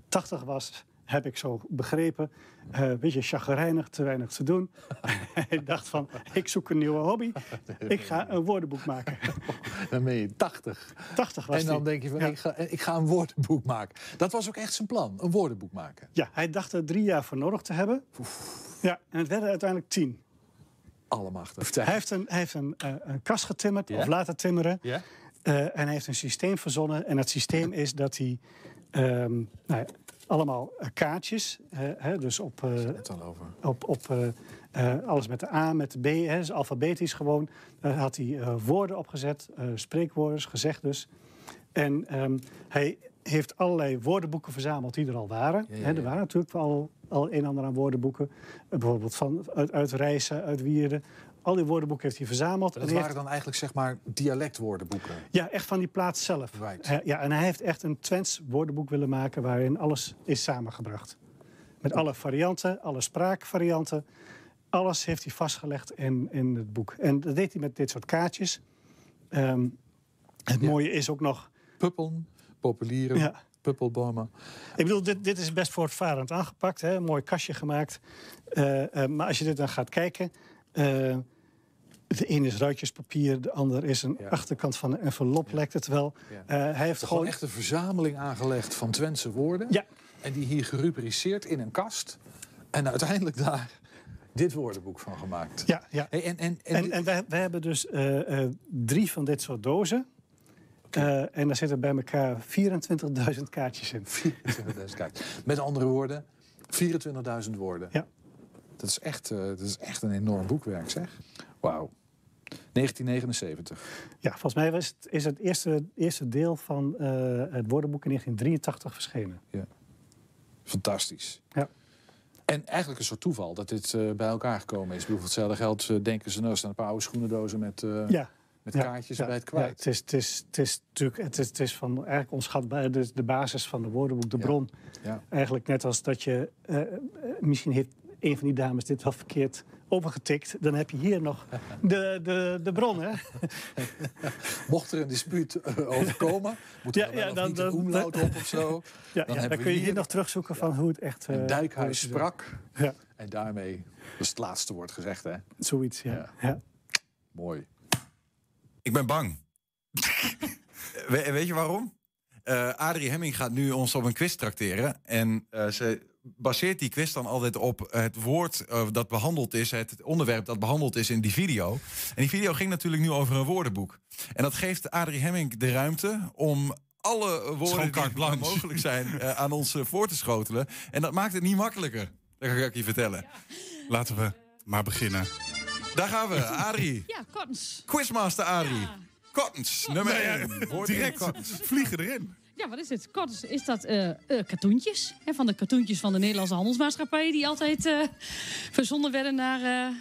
tachtig was, heb ik zo begrepen, eh, een beetje chagrijnig, te weinig te doen. hij dacht van, ik zoek een nieuwe hobby. Ik ga een woordenboek maken. Dan ben je 80. 80 was En dan denk je van, Ja. ik, ga, ik ga een woordenboek maken. Dat was ook echt zijn plan, een woordenboek maken. Ja, hij dacht er drie jaar voor nodig te hebben. Ja, en het werden uiteindelijk tien. Allemachtig. Hij heeft een, hij heeft een, eh, een kast getimmerd, of laten timmeren. Ja? Eh, en hij heeft een systeem verzonnen. En dat systeem is dat hij ehm, nou ja, allemaal eh, kaartjes, eh, hè, dus op, eh, Het al over. op, op eh, eh, alles met de A, met de B, hè, dus alfabetisch gewoon. Daar had hij eh, woorden opgezet, eh spreekwoorden, gezegdes. En ehm, hij heeft allerlei woordenboeken verzameld die er al waren. Ja, ja, Hè, er waren natuurlijk al, al een en ander aan woordenboeken. Eh, bijvoorbeeld van, uit, uit Rijssen, uit Wierden. Al die woordenboeken heeft hij verzameld. Dat waren dan eigenlijk zeg maar dialectwoordenboeken. ja, echt van die plaats zelf. Hij- ja, en hij heeft echt een Twents woordenboek willen maken waarin alles is samengebracht. Met alle varianten, alle spraakvarianten. Alles heeft hij vastgelegd in, in het boek. En dat deed hij met dit soort kaartjes. Ehm, het mooie is ook nog... Puppelen, populieren, Ja. puppelbomen. Ik bedoel, dit, dit is best voortvarend aangepakt. Hè? Een mooi kastje gemaakt. Eh, eh, maar als je dit dan gaat kijken... eh, de ene is ruitjespapier, de ander is een achterkant van een envelop, lijkt het wel. Ja. Eh, hij heeft Gewoon gewoon... echt een verzameling aangelegd van Twentse woorden. Ja. En die hier gerubriceerd in een kast. En uiteindelijk daar dit woordenboek van gemaakt. Ja, ja. Hey, en, en, en, En, en wij, wij hebben dus eh, drie van dit soort dozen. En daar zitten bij elkaar 24.000 kaartjes in. 24.000 kaartjes. Met andere woorden, 24.000 woorden. Ja. Dat is, echt, eh, dat is echt een enorm boekwerk, zeg. Wauw. 1979. Ja, volgens mij was het, is het eerste, eerste deel van eh, het woordenboek in 1983 verschenen. Fantastisch. Ja. En eigenlijk een soort toeval dat dit eh, bij elkaar gekomen is. Ik bedoel, voor hetzelfde geld denken ze nou staan een paar oude schoenendozen met, eh, Ja. met Ja, kaartjes ja, bij het ja, kwijt. het, is, het, is, het is natuurlijk het is, het is van eigenlijk onschatbaar. Dus de basis van de woordenboek, de bron. Ja. Eigenlijk net als dat je. misschien heeft een van die dames dit wel verkeerd opengetikt. Dan heb je hier nog de, de, de bron, hè? Mocht er een dispuut eh, overkomen, moet er Ja, dan, ja, nog dan- niet dan- een omlaut op of zo. Ja, dan ja, kun je hier nog terugzoeken van hoe het echt... Een eh, duikhuis hoe het- sprak. Ja. En daarmee was het laatste woord gezegd, hè? Zoiets, ja. ja. Mooi. Ik ben bang. We- weet je waarom? Eh, Adrie Hemming gaat nu ons op een quiz trakteren. En eh, ze baseert die quiz dan altijd op het woord eh, dat behandeld is, het onderwerp dat behandeld is in die video. En die video ging natuurlijk nu over een woordenboek. En dat geeft Adrie Hemming de ruimte om alle woorden die mogelijk zijn eh, aan ons eh, voor te schotelen. En dat maakt het niet makkelijker. Dat ga ik je vertellen. Laten we maar beginnen. Daar gaan we, Adrie. Ja, Cottons. Quizmaster Adrie. Cottons, nummer Nee, 1. ja, direct vliegen erin. Ja, wat is het? Cottons, is dat eh eh, katoentjes? Hè, van de katoentjes van de Nederlandse handelsmaatschappij... die altijd eh, verzonden werden naar eh,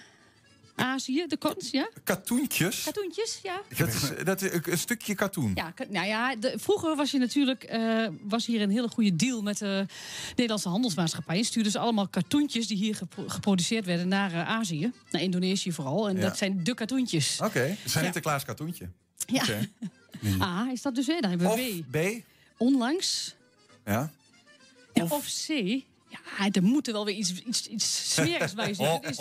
Azië. De cottons, ja? Katoentjes? Katoentjes, ja. Dat is, dat is een- stukje katoen. Ja, nou ja, de- vroeger was je natuurlijk eh, was hier een hele goede deal met de Nederlandse handelsmaatschappij. Stuurden ze allemaal katoentjes die hier gepro- geproduceerd werden naar eh, Azië, naar Indonesië vooral. En Ja. dat zijn de katoentjes. Oké, het is een Ja. Sinterklaas katoentje. Ja. Oké. A is dat dus? Dan hebben we B. B. Onlangs. Ja. Ja, of, C. Ja, er moet er wel weer iets, iets, iets smerigs bij zitten. Het is.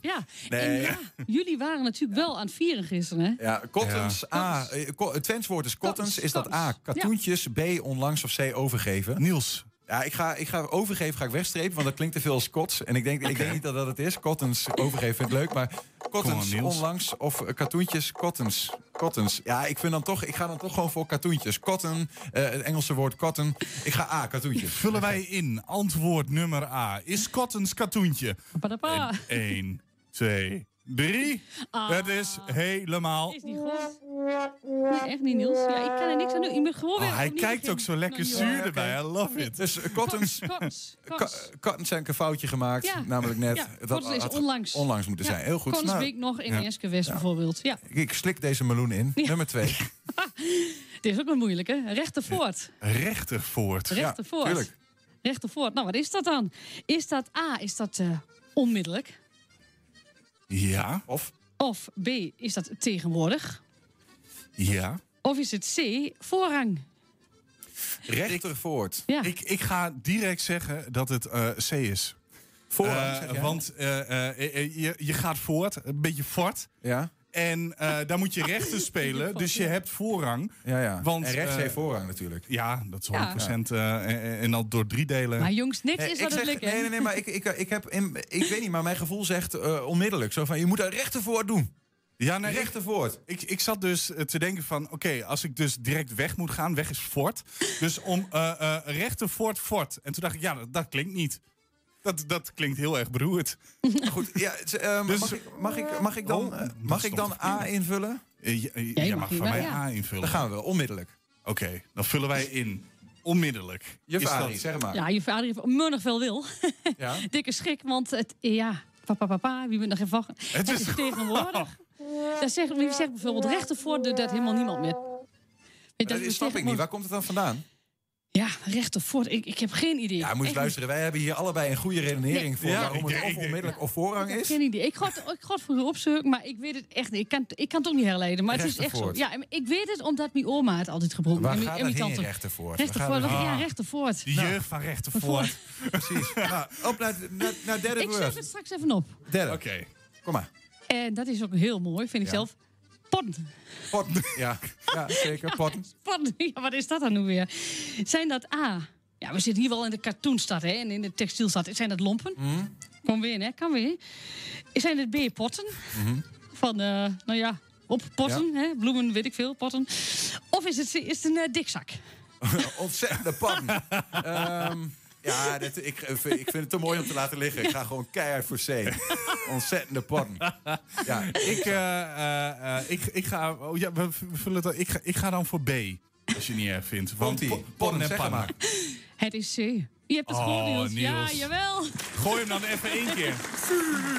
Ja, Nee. en ja, jullie waren natuurlijk wel aan het vieren gisteren, hè? Ja, cottons. A. eh, co- Het Twents woord is cottons. Is dat A. Katoentjes. B. Onlangs of C. Overgeven. Niels. Ja, ik ga, ik ga overgeven ga ik wegstrepen, want dat klinkt te veel als kots. En ik denk, ik denk niet dat dat het is. Cottons, overgeven vind ik leuk. Maar cottons, Niels. onlangs of eh, katoentjes, cottons. Cottons. Ja, ik, vind dan toch, ik ga dan toch gewoon voor katoentjes. Cotton, eh, het Engelse woord cotton. Ik ga A, katoentjes. Vullen wij in antwoord nummer A. Is Cottons katoentje? Padapa. 1, 2, 3. Ah. Het is helemaal... Is niet goed. Nee, echt niet, Niels. Ja, ik kan er niks aan doen. Je moet gewoon weer Oh, hij opnieuw kijkt ook zo lekker Nou, zuur erbij. I love it. Dus cottons, Cottons. Ik een foutje gemaakt, Ja. namelijk net. Ja, Dat Cottons is onlangs. onlangs moeten Ja, zijn. Heel goed. Cottons Nou, week nog in. Eske West bijvoorbeeld. Ja, Ik, ik slik deze meloen in. Nummer twee. dit is ook wel moeilijk, hè? Rechtervoort. Rechtervoort. Rechtervoort. tuurlijk. Rechtervoort. Nou, wat is dat dan? Is dat A, is dat eh, onmiddellijk? Ja, Of Of B, is dat tegenwoordig? ja. Of is het C, voorrang? rechtervoort. Ja. Ik, ik ga direct zeggen dat het eh, C is. Voorrang, Eh, zeg jij? want eh, eh, eh, je, je gaat voort, een beetje fort. Ja, En eh, daar moet je rechter spelen, dus je hebt voorrang. ja, ja. Want, en rechts eh, heeft voorrang natuurlijk. Ja, dat is 100%. Ja. eh, en, en dan door drie delen. Maar jongens, niks is wat het lukt, nee, nee, nee, maar ik, ik, ik heb in, ik weet niet, maar mijn gevoel zegt eh, onmiddellijk. Zo van, je moet er rechtervoort doen. ja, nee, ik, Rechtervoort. ik, ik zat dus te denken van... oké, als ik dus direct weg moet gaan, weg is fort. Dus om eh eh rechter fort, fort. En toen dacht ik, ja, dat, dat klinkt niet. Dat, dat klinkt heel erg beroerd. Goed, ja, z- eh, Dus- mag, ik, mag, ik, mag ik dan, Oh, eh, dat mag ik stond dan. A invullen? Je, je jij mag van wel, mij ja. A invullen. Dan gaan we, onmiddellijk. Oké, dan vullen wij in. Onmiddellijk. Juf dat- Arie, zeg maar. Ja, je vader heeft onmunnig veel wil. Ja? Dikke schrik, want het, ja, papa, papa, wie bent nog even wachten? Het, is- is tegenwoordig. Dat zegt, wie zegt bijvoorbeeld doet dat helemaal niemand meer. Je, Dat is is, snap ik niet. Waar komt het dan vandaan? Ja, rechtervoort, ik, ik heb geen idee. Ja, moet je luisteren. Wij hebben hier allebei een goede redenering Nee. voor Ja, waarom het of onmiddellijk of voorrang Ik heb is. geen idee. Ik ga het, ik ga het voor u opzoeken, maar ik weet het echt niet. Ik kan, het- ik kan het ook niet herleiden, maar het is echt zo. Ja, en ik weet het omdat mijn oma het altijd gebroken Waar heeft. gaat En het mijn heen, rechtervoort? Rechtervoort, Waar gaat het ja, Ah. rechtervoort. De jeugd van rechtervoort. Precies. nou, op naar, naar, naar derde Ik schrijf het straks even op. Derde. Oké. Kom maar. En dat is ook heel mooi, vind ik Ja. zelf. Potten. Potten. Ja, ja zeker. Potten. Potten. Ja, wat is dat dan nu weer? Zijn dat A? Ja, we zitten hier wel in de cartoonstad hè, en in de textielstad. Zijn dat lompen? Mhm. Kom weer in, hè? Kan weer. Zijn het B, potten? Van, eh, nou ja, op potten, hè? bloemen, weet ik veel, potten. Of is het, is het een eh, dikzak? Ontzettende potten. Ehm, ja, dat, ik, ik vind het te mooi om te laten liggen. Ik ga gewoon keihard voor C. Ontzettende potten. Ja, Ik, eh, eh, eh, ik, ik, ga, oh ja, we vullen het, al- ik, ga, ik ga dan voor B. Als je niet erg vindt. Want Komt-ie. po- Potten, en maar. Het is C. Je hebt het Oh, gehoord, Niels. Ja, jawel. Gooi hem dan even één keer.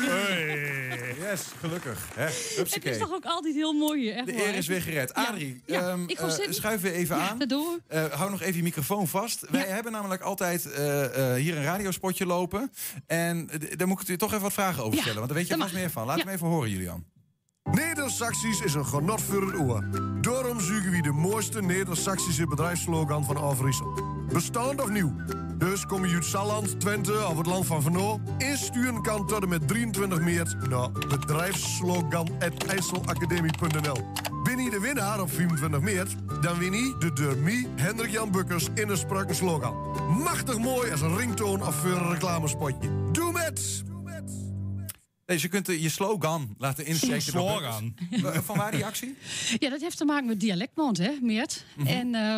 Hey. Yes, gelukkig. Hè? Het is toch ook altijd heel mooi hier, echt De eer is weer gered. Adrie, Ja, ehm, ik eh, schuif weer even Ja, aan. we. Eh, hou nog even je microfoon vast. Wij hebben namelijk altijd eh, eh, hier een radiospotje lopen. En daar moet ik u toch even wat vragen over Ja, stellen. Want daar weet je vast meer van. Laat Ja. hem even horen, Julian. Neder-Saxisch is een genot voor het oor. Daarom zoeken we de mooiste Neder-Saxische bedrijfslogan van Overijssel. Bestaand of nieuw? Dus kom je uit Salland, Twente of het land van Venlo? Insturen kan tot en met 23 maart naar bedrijfslogan.ijsselacademie.nl. Binnen je de winnaar op 25 maart, dan win je de Dermie Hendrik Jan Bukkers in de spraken slogan. Machtig mooi als een ringtoon of voor een reclamespotje. Doe met! Dus je kunt eh, je slogan laten inspreken. Slogan? Eh, Van waar die actie? Ja, dat heeft te maken met dialectmond, hè, Meert. Mhm. En eh,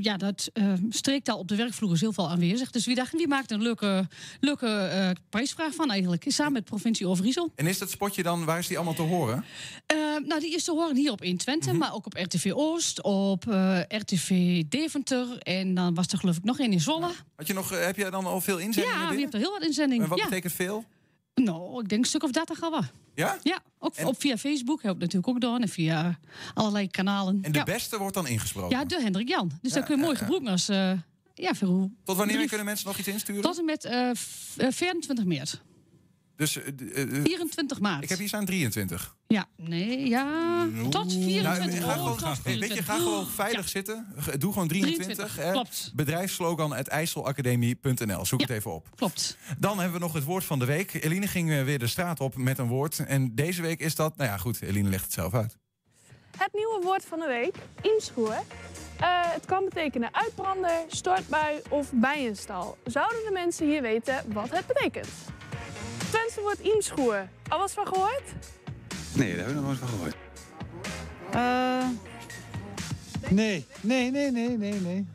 ja, dat eh streektaal op de werkvloer is heel veel aanwezig. Dus wie dacht, wie maakt een leuke, leuke eh, prijsvraag van eigenlijk? Samen met provincie Overijssel. En is dat spotje dan, waar is die allemaal te horen? Eh, nou, die is te horen hier op 120, maar ook op RTV Oost, op eh, RTV Deventer. En dan was er geloof ik nog één in Zwolle. Had je nog, eh, heb jij dan al veel inzendingen Ja, binnen? heeft er heel wat inzendingen. En wat ja. betekent veel? Nou, ik denk een stuk of 30 al wel. Ja? Ja, ook op via Facebook ik natuurlijk ook gedaan en via allerlei kanalen. En de ja. beste wordt dan ingesproken? Ja, de Hendrik Jan. Dus Ja, dat kun je mooi gebruiken als. eh, ja, Tot wanneer brief. kunnen mensen nog iets insturen? Tot en met eh, 24 maart. Dus, eh, d- eh, eh, 24 maart. ik heb hier staan 23. Ja, nee, ja. Tot 24 Nou, ga oh, gewoon, weet je, 24. ga gewoon veilig zitten. Doe gewoon 23. 23, hè. klopt. Bedrijfslogan uit IJsselacademie.nl. Zoek het even op. Klopt. Dan hebben we nog het woord van de week. Eline ging eh, weer de straat op met een woord. En deze week is dat... Nou ja, goed. Eline legt het zelf uit. Het nieuwe woord van de week, imschoer. Eh, het kan betekenen uitbrander, stortbui of bijenstal. Zouden de mensen hier weten wat het betekent? Het Twentse woord imschoer. Al was van gehoord? Nee, daar heb ik nog nooit van gehoord. Nee, nee, nee, nee, nee, nee.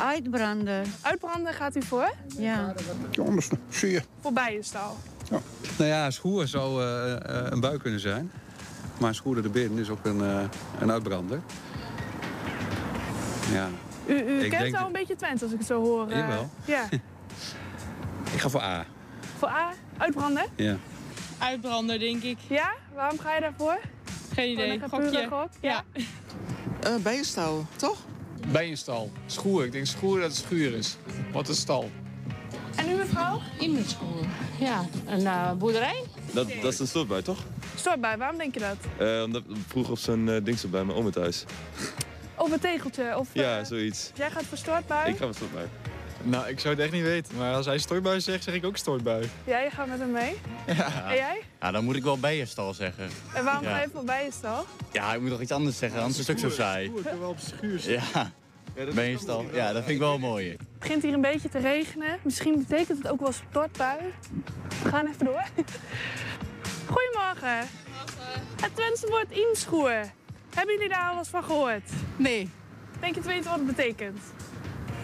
Uitbranden. Uitbranden gaat u voor? Ja. Ja, anders zie je. Voor bijenstal. Nou ja, schoer zou eh, eh, een bui kunnen zijn. Maar een schoer erbinnen is ook een, eh, een uitbrander. Ja, U, u Ik kent denk wel dat- een beetje Twente als ik het zo hoor. eh. Jawel. Ja. ik ga voor A. voor A, uitbranden? Ja. Uitbrander, denk ik. Ja? Waarom ga je daarvoor? Geen idee. Een Gokje. gok? Ja. Uh, bijenstal, toch? Bijenstal. Schoer. Ik denk schoer dat het schuur is. Wat een stal. En u mevrouw? Imenschoer. Ja, een eh, boerderij. Dat, dat is een stortbui, toch? Stortbui, waarom denk je dat? Eh, omdat vroeger op zo'n ding zat bij mijn oma thuis. Of een tegeltje? Of, Ja, zoiets. Jij gaat voor stortbui? Ik ga met stortbui. Nou, ik zou het echt niet weten. Maar als hij stortbui zegt, zeg ik ook stortbui. Jij gaat met hem mee? Ja. En jij? Ja, dan moet ik wel bijenstal zeggen. En waarom ja. ga je voor bijenstal? Ja, ik moet nog iets anders zeggen, anders is het ook zo saai. Schoer, kan wel op schuur Ja, bijenstal. Ja, dat vind ik wel mooi. Het begint hier een beetje te regenen. Misschien betekent het ook wel stortbui. We gaan even door. Goedemorgen. Het Twentse woord imschoer. Hebben jullie daar al eens van gehoord? Nee. Denk je te weten wat het betekent?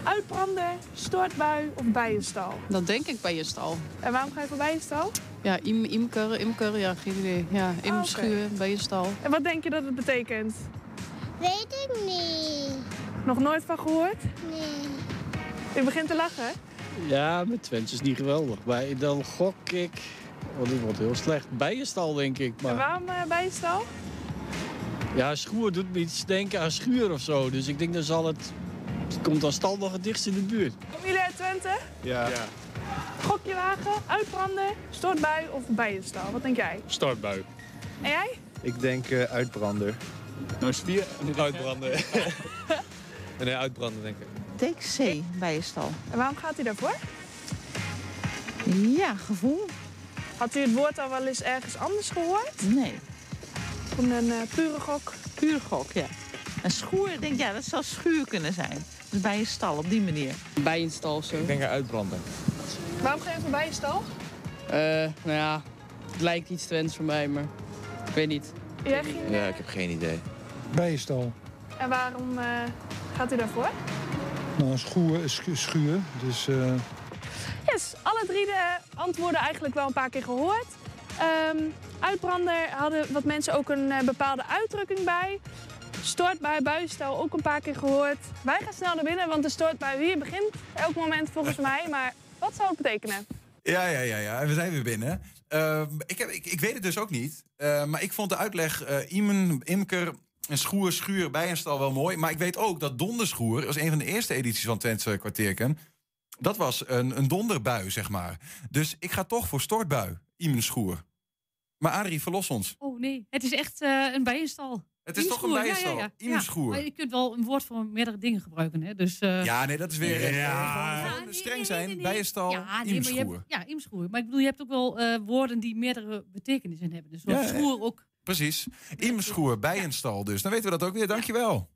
Uitbrander, stortbui of bijenstal? Dat denk ik bij je stal. En waarom ga je voor bijenstal? Ja, im, imker, imker, ja, geen idee. Ja, imschuur, bij je stal. En wat denk je dat het betekent? Weet ik niet. Nog nooit van gehoord? Nee. U begint te lachen. Ja, met Twente is niet geweldig. Dan gok ik... Oh, dit wordt heel slecht. Bijenstal, denk ik. En Maar waarom eh, bijenstal? ja, schoer doet me iets denken aan schuur of zo. Dus ik denk dan zal het... Het komt dan stal nog het dichtst in de buurt. Jullie uit Twente? Ja. Gokje wagen, uitbrander, stortbui of bijenstal? Wat denk jij? Stortbui. En jij? Ik denk eh, uitbrander. Nou, spier uitbranden. nee, uitbrander denk ik. Denk C, bijenstal. En waarom gaat u daarvoor? Ja, gevoel. Had u het woord al wel eens ergens anders gehoord? Nee. Van een eh, pure gok? Puur gok, ja. Een schoer, ik denk ja, dat zou schuur kunnen zijn. Dus bij een stal, op die manier. Bij een stal zo. Ik denk uitbrander. Waarom ga je voor bijenstal? Eh, nou ja, het lijkt iets Twents voor mij, maar ik weet niet. Jij ging, Ja, ik heb geen idee. Bijenstal. En waarom eh, gaat u daarvoor? Nou, een schoer, een schu- schuur. Dus eh, Yes, alle drie de antwoorden eigenlijk wel een paar keer gehoord. Ehm, uitbrander hadden wat mensen ook een eh, bepaalde uitdrukking bij. Stortbui, buienstal ook een paar keer gehoord. Wij gaan snel naar binnen, want de stortbui hier begint elk moment volgens mij. Maar wat zou het betekenen? Ja, ja, ja, ja. We zijn weer binnen. Ehm, ik, heb, ik, ik weet het dus ook niet. Eh, maar ik vond de uitleg eh Iemen, Imker en Schoer, Schuur, Bijenstal wel mooi. Maar ik weet ook dat Donderschoer, was een van de eerste edities van Twentse kwartierken. Dat was een, een donderbui, zeg maar. Dus ik ga toch voor stortbui, Iemen, Schoer. Maar Adrie, verlos ons. Oh nee, het is echt eh, een bijenstal. Het is toch een Imschoer, bijenstal? Ja, ja, ja. Imschoer. Ja, maar je kunt wel een woord voor meerdere dingen gebruiken. Hè? Dus, eh, Ja, nee, dat is weer... Ja. eh, gewoon streng zijn, Bijenstal, Ja, nee, hebt, ja, imschoer. Maar ik bedoel, je hebt ook wel eh, woorden die meerdere betekenissen hebben. Dus zoals Ja, ja. schoer ook Precies. Iemschoer bij een stal dus. Dan weten we dat ook weer. Dankjewel.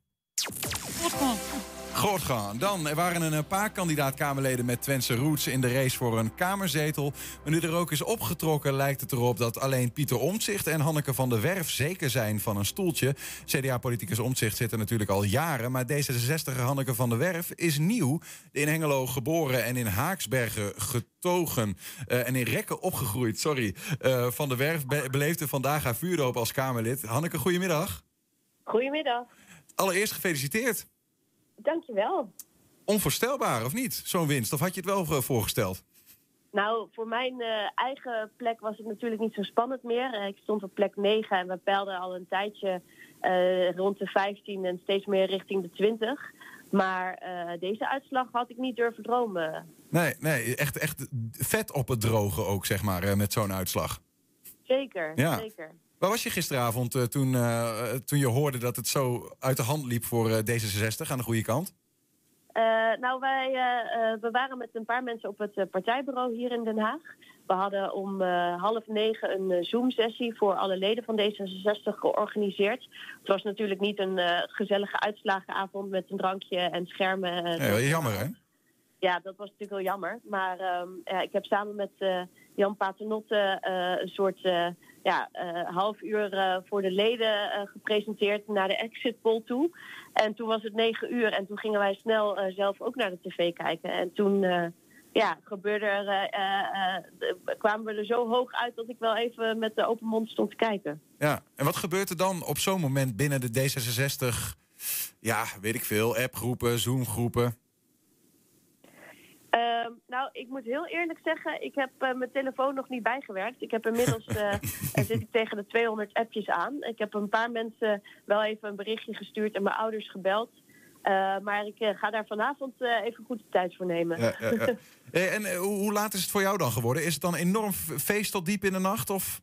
Grootgaan. Dan er waren een paar kandidaat-Kamerleden met Twentse roots in de race voor een Kamerzetel. Maar nu er ook is opgetrokken, lijkt het erop dat alleen Pieter Omtzigt en Hanneke van der Werf zeker zijn van een stoeltje. CDA-politicus Omtzigt zit er natuurlijk al jaren, maar D66 Hanneke van der Werf is nieuw. In Hengelo geboren en in Haaksbergen getogen eh, en in Rekken opgegroeid. Sorry. Eh, van der Werf be- beleefde vandaag haar vuurdoop als Kamerlid. Hanneke, goedemiddag. Goedemiddag. Allereerst gefeliciteerd. Dankjewel. Onvoorstelbaar, of niet? Zo'n winst. Of had je het wel eh, voorgesteld? Nou, voor mijn eh, eigen plek was het natuurlijk niet zo spannend meer. Eh, ik stond op plek 9 en we peilden al een tijdje rond de 15 en steeds meer richting de 20. Maar deze uitslag had ik niet durven dromen. Nee, nee echt, echt vet op het droge ook, zeg maar, met zo'n uitslag. Zeker, Ja. zeker. Waar was je gisteravond eh, toen, eh, toen je hoorde dat het zo uit de hand liep voor eh, D66 aan de goede kant? Eh, nou, wij eh, eh, we waren met een paar mensen op het eh, partijbureau hier in Den Haag. We hadden om eh, half negen een eh, Zoom-sessie voor alle leden van D66 georganiseerd. Het was natuurlijk niet een eh, gezellige uitslagenavond met een drankje en schermen. eh, Ja, wel jammer, hè? Ja, dat was natuurlijk wel jammer. Maar ehm, ja, ik heb samen met eh, Jan Paternotte eh, een soort eh, ja, eh, half uur eh, voor de leden eh, gepresenteerd naar de exit poll toe. En toen was het negen uur en toen gingen wij snel zelf ook naar de tv kijken. En toen ja, gebeurde er, kwamen we er zo hoog uit dat ik wel even met de open mond stond te kijken. Ja, en wat gebeurt er dan op zo'n moment binnen de D66? Ja, weet ik veel, appgroepen, Zoomgroepen. Ehm, nou, ik moet heel eerlijk zeggen, ik heb eh, mijn telefoon nog niet bijgewerkt. Ik heb inmiddels eh, zit ik tegen de 200 appjes aan. Ik heb een paar mensen wel even een berichtje gestuurd en mijn ouders gebeld. Eh, maar ik ga daar vanavond even goed de tijd voor nemen. En hoe laat is het voor jou dan geworden? Is het dan enorm feest tot diep in de nacht? Of?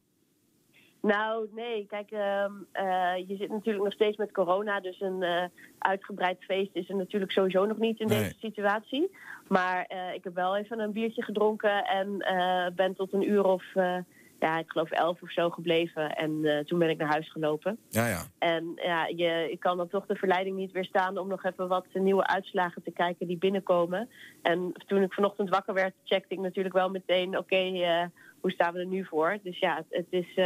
Nou, nee. Kijk, ehm, eh, je zit natuurlijk nog steeds met corona. Dus een eh, uitgebreid feest is er natuurlijk sowieso nog niet in Nee. deze situatie. Maar eh, ik heb wel even een biertje gedronken en ben tot een uur of, ja, ik geloof elf of zo gebleven. En toen ben ik naar huis gelopen. Ja, ja. En ja, je, ik kan dan toch de verleiding niet weerstaan om nog even wat nieuwe uitslagen te kijken die binnenkomen. En toen ik vanochtend wakker werd, checkte ik natuurlijk wel meteen, oké, hoe staan we er nu voor? Dus ja, het, het is,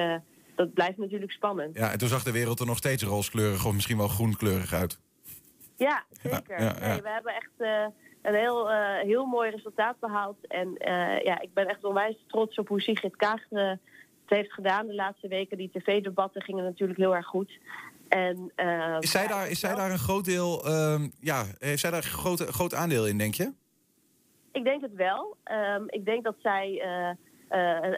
dat blijft natuurlijk spannend. Ja, en toen zag de wereld er nog steeds rooskleurig of misschien wel groenkleurig uit. Ja, zeker. Ja, ja, ja. Nee, we hebben echt eh, een heel, eh, heel mooi resultaat behaald. En eh, ja, ik ben echt onwijs trots op hoe Sigrid Kaag het heeft gedaan de laatste weken. Die tv-debatten gingen natuurlijk heel erg goed. En, Is zij daar, is zij daar een groot deel, ehm, ja, heeft zij daar een groot, groot aandeel in, denk je? Ik denk het wel. Ehm, ik denk dat zij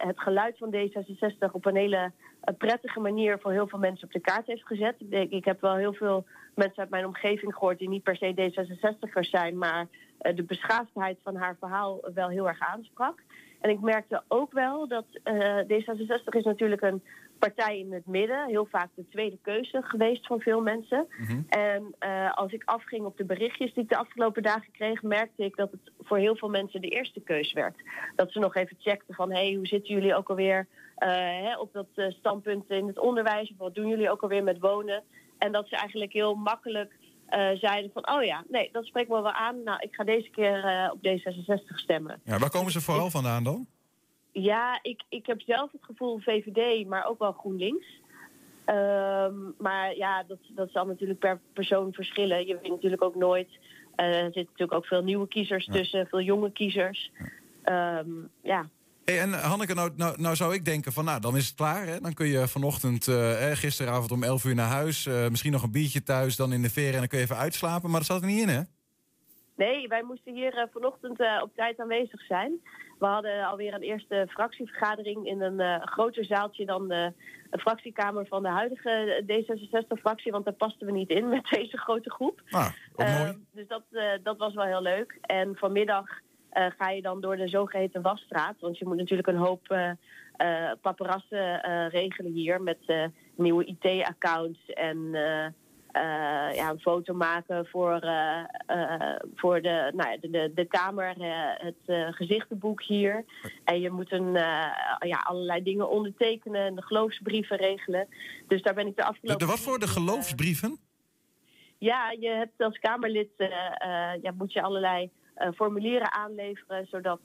het geluid van D66 op een hele eh, prettige manier voor heel veel mensen op de kaart heeft gezet. Ik, ik heb wel heel veel mensen uit mijn omgeving gehoord die niet per se D66'ers zijn, maar eh, de beschaafdheid van haar verhaal wel heel erg aansprak. En ik merkte ook wel dat eh, D66 is natuurlijk een partij in het midden, heel vaak de tweede keuze geweest van veel mensen. En eh, als ik afging op de berichtjes die ik de afgelopen dagen kreeg, merkte ik dat het voor heel veel mensen de eerste keus werd. Dat ze nog even checkten van, hé, hey, hoe zitten jullie ook alweer eh, hè, op dat eh, standpunt in het onderwijs? Of wat doen jullie ook alweer met wonen? En dat ze eigenlijk heel makkelijk zeiden van, oh ja, nee, dat spreekt me wel aan. Nou, ik ga deze keer op D66 stemmen. Ja, waar komen ze vooral vandaan dan? Ja, ik, ik heb zelf het gevoel VVD, maar ook wel GroenLinks. Ehm, maar ja, dat, dat zal natuurlijk per persoon verschillen. Je weet natuurlijk ook nooit. eh, er zitten natuurlijk ook veel nieuwe kiezers tussen, veel jonge kiezers. Ehm, ja. Hey, en Hanneke, nou, nou, nou zou ik denken van, nou, dan is het klaar. Hè? Dan kun je vanochtend, eh, eh, gisteravond om 11 uur naar huis. eh, misschien nog een biertje thuis, dan in de veren en dan kun je even uitslapen. Maar dat zat er niet in, hè? Nee, wij moesten hier vanochtend op tijd aanwezig zijn. We hadden alweer een eerste fractievergadering in een eh, groter zaaltje dan de fractiekamer van de huidige D66-fractie. Want daar pasten we niet in met deze grote groep. Ah, Eh, mooi. Dus dat, eh, dat was wel heel leuk. En vanmiddag eh, ga je dan door de zogeheten wasstraat. Want je moet natuurlijk een hoop paparazzen eh, regelen hier met nieuwe IT-accounts en ja, een foto maken voor, eh, eh, voor de, nou, de, de, de kamer, eh, het eh, gezichtenboek hier. En je moet een, eh, ja, allerlei dingen ondertekenen en de geloofsbrieven regelen. Dus daar ben ik de afgelopen... de wat voor de geloofsbrieven? Ja, je hebt als Kamerlid eh, eh, ja, moet je allerlei eh, formulieren aanleveren, zodat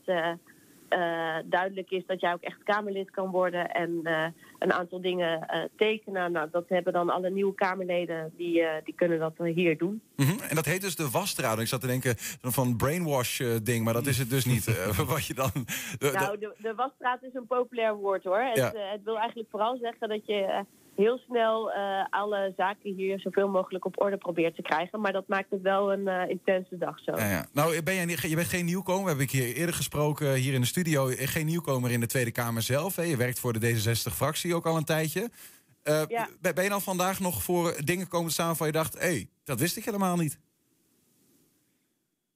eh, duidelijk is dat jij ook echt Kamerlid kan worden en eh, een aantal dingen eh, tekenen. Nou, dat hebben dan alle nieuwe Kamerleden, die, die kunnen dat hier doen. Mhm. En dat heet dus de wasstraat. Ik zat te denken van brainwash eh, ding, maar dat is het dus niet. wat je dan. Nou, de, de wasstraat is een populair woord hoor. Het, Ja. het wil eigenlijk vooral zeggen dat je heel snel eh, alle zaken hier zoveel mogelijk op orde probeert te krijgen. Maar dat maakt het wel een eh, intense dag zo. Ja, ja. Nou, ben jij, niet- je bent geen nieuwkomer. We hebben ik hier eerder gesproken hier in de studio. Geen nieuwkomer in de Tweede Kamer zelf. Hè. Je werkt voor de D66-fractie ook al een tijdje. Eh, Ja. ben- je dan vandaag nog voor dingen komen te staan waarvan je dacht... hé, hey, dat wist ik helemaal niet.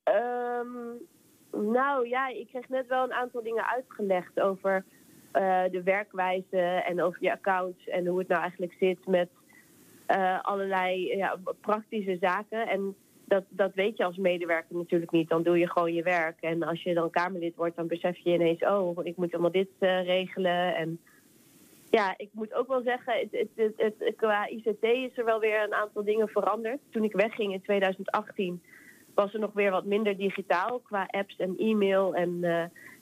Ehm, nou ja, ik kreeg net wel een aantal dingen uitgelegd over eh, de werkwijze en over je accounts en hoe het nou eigenlijk zit met eh, allerlei ja, praktische zaken. En dat, dat weet je als medewerker natuurlijk niet. Dan doe je gewoon je werk. En als je dan Kamerlid wordt, dan besef je ineens: oh, ik moet allemaal dit eh, regelen. En ja, ik moet ook wel zeggen, het, het, het, qua ICT is er wel weer een aantal dingen veranderd. Toen ik wegging in 2018 was er nog weer wat minder digitaal qua apps en e-mail en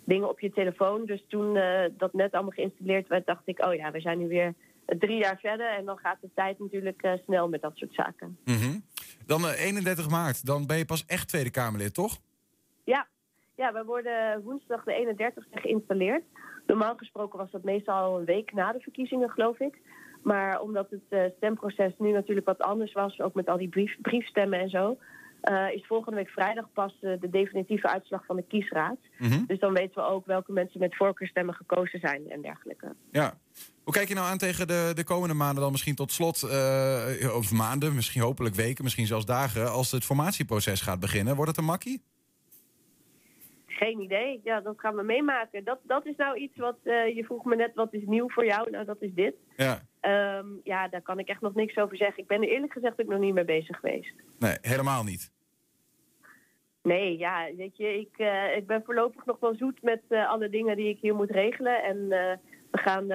dingen op je telefoon. Dus toen eh, dat net allemaal geïnstalleerd werd, dacht ik, oh ja, we zijn nu weer drie jaar verder. En dan gaat de tijd natuurlijk eh, snel met dat soort zaken. Mhm. Dan eh, 31 maart, dan ben je pas echt Tweede Kamerlid, toch? Ja, ja we worden woensdag de 31ste geïnstalleerd. Normaal gesproken was dat meestal al een week na de verkiezingen, geloof ik. Maar omdat het eh, stemproces nu natuurlijk wat anders was, ook met al die brief, briefstemmen en zo, eh, is volgende week vrijdag pas eh, de definitieve uitslag van de kiesraad. Dus dan weten we ook welke mensen met voorkeurstemmen gekozen zijn en dergelijke. Ja. Hoe kijk je nou aan tegen de, de komende maanden dan misschien tot slot? eh, of maanden, misschien hopelijk weken, misschien zelfs dagen... als het formatieproces gaat beginnen. Wordt het een makkie? Geen idee. Ja, dat gaan we meemaken. Dat, dat is nou iets wat je vroeg me net, wat is nieuw voor jou? Nou, dat is dit. Ja. Ehm, ja, daar kan ik echt nog niks over zeggen. Ik ben er eerlijk gezegd ook nog niet mee bezig geweest. Nee, helemaal niet. Nee, ja, weet je, ik, eh, ik ben voorlopig nog wel zoet met eh, alle dingen die ik hier moet regelen. En eh, we gaan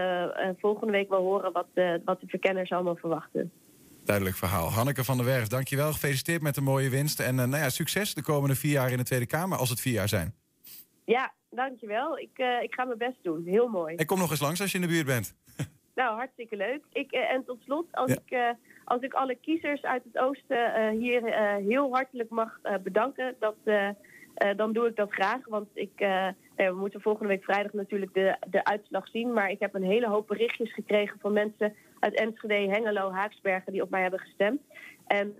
volgende week wel horen wat, wat de verkenners allemaal verwachten. Duidelijk verhaal. Hanneke van der Werf, dankjewel. Gefeliciteerd met de mooie winst. En nou ja, succes de komende vier jaar in de Tweede Kamer, als het vier jaar zijn. Ja, dankjewel. Ik, ik ga mijn best doen. Heel mooi. En kom nog eens langs als je in de buurt bent. Nou, hartstikke leuk. Ik, eh, en tot slot, als, ik, eh, als ik alle kiezers uit het oosten eh, hier heel hartelijk mag bedanken, dat, dan doe ik dat graag. Want ik, we moeten volgende week vrijdag natuurlijk de, de uitslag zien. Maar ik heb een hele hoop berichtjes gekregen van mensen uit Enschede, Hengelo, Haaksbergen die op mij hebben gestemd. En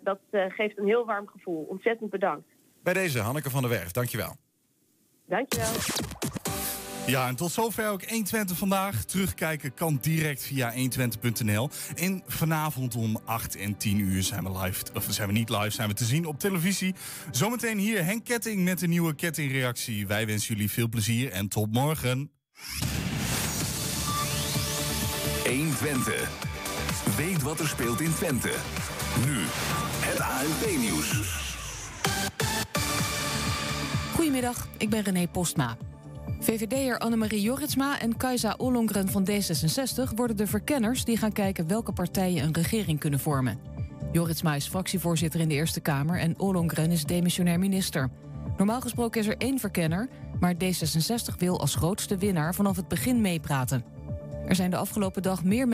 dat geeft een heel warm gevoel. Ontzettend bedankt. Bij deze, Hanneke van der Werf, dankjewel. Dankjewel. Ja, en tot zover ook 120 vandaag. Terugkijken kan direct via 120.nl. En vanavond om 8 en 10 uur zijn we live. Of zijn we niet live, zijn we te zien op televisie. Zometeen hier Henk Ketting met een nieuwe kettingreactie. Wij wensen jullie veel plezier en tot morgen. 120. Weet wat er speelt in Twente. Nu het ANP-nieuws. Goedemiddag, ik ben René Postma. VVD'er Annemarie Jorritsma en Kajsa Ollongren van D66 worden de verkenners die gaan kijken welke partijen een regering kunnen vormen. Jorritsma is fractievoorzitter in de Eerste Kamer en Ollongren is demissionair minister. Normaal gesproken is er één verkenner, maar D66 wil als grootste winnaar vanaf het begin meepraten. Er zijn de afgelopen dag meer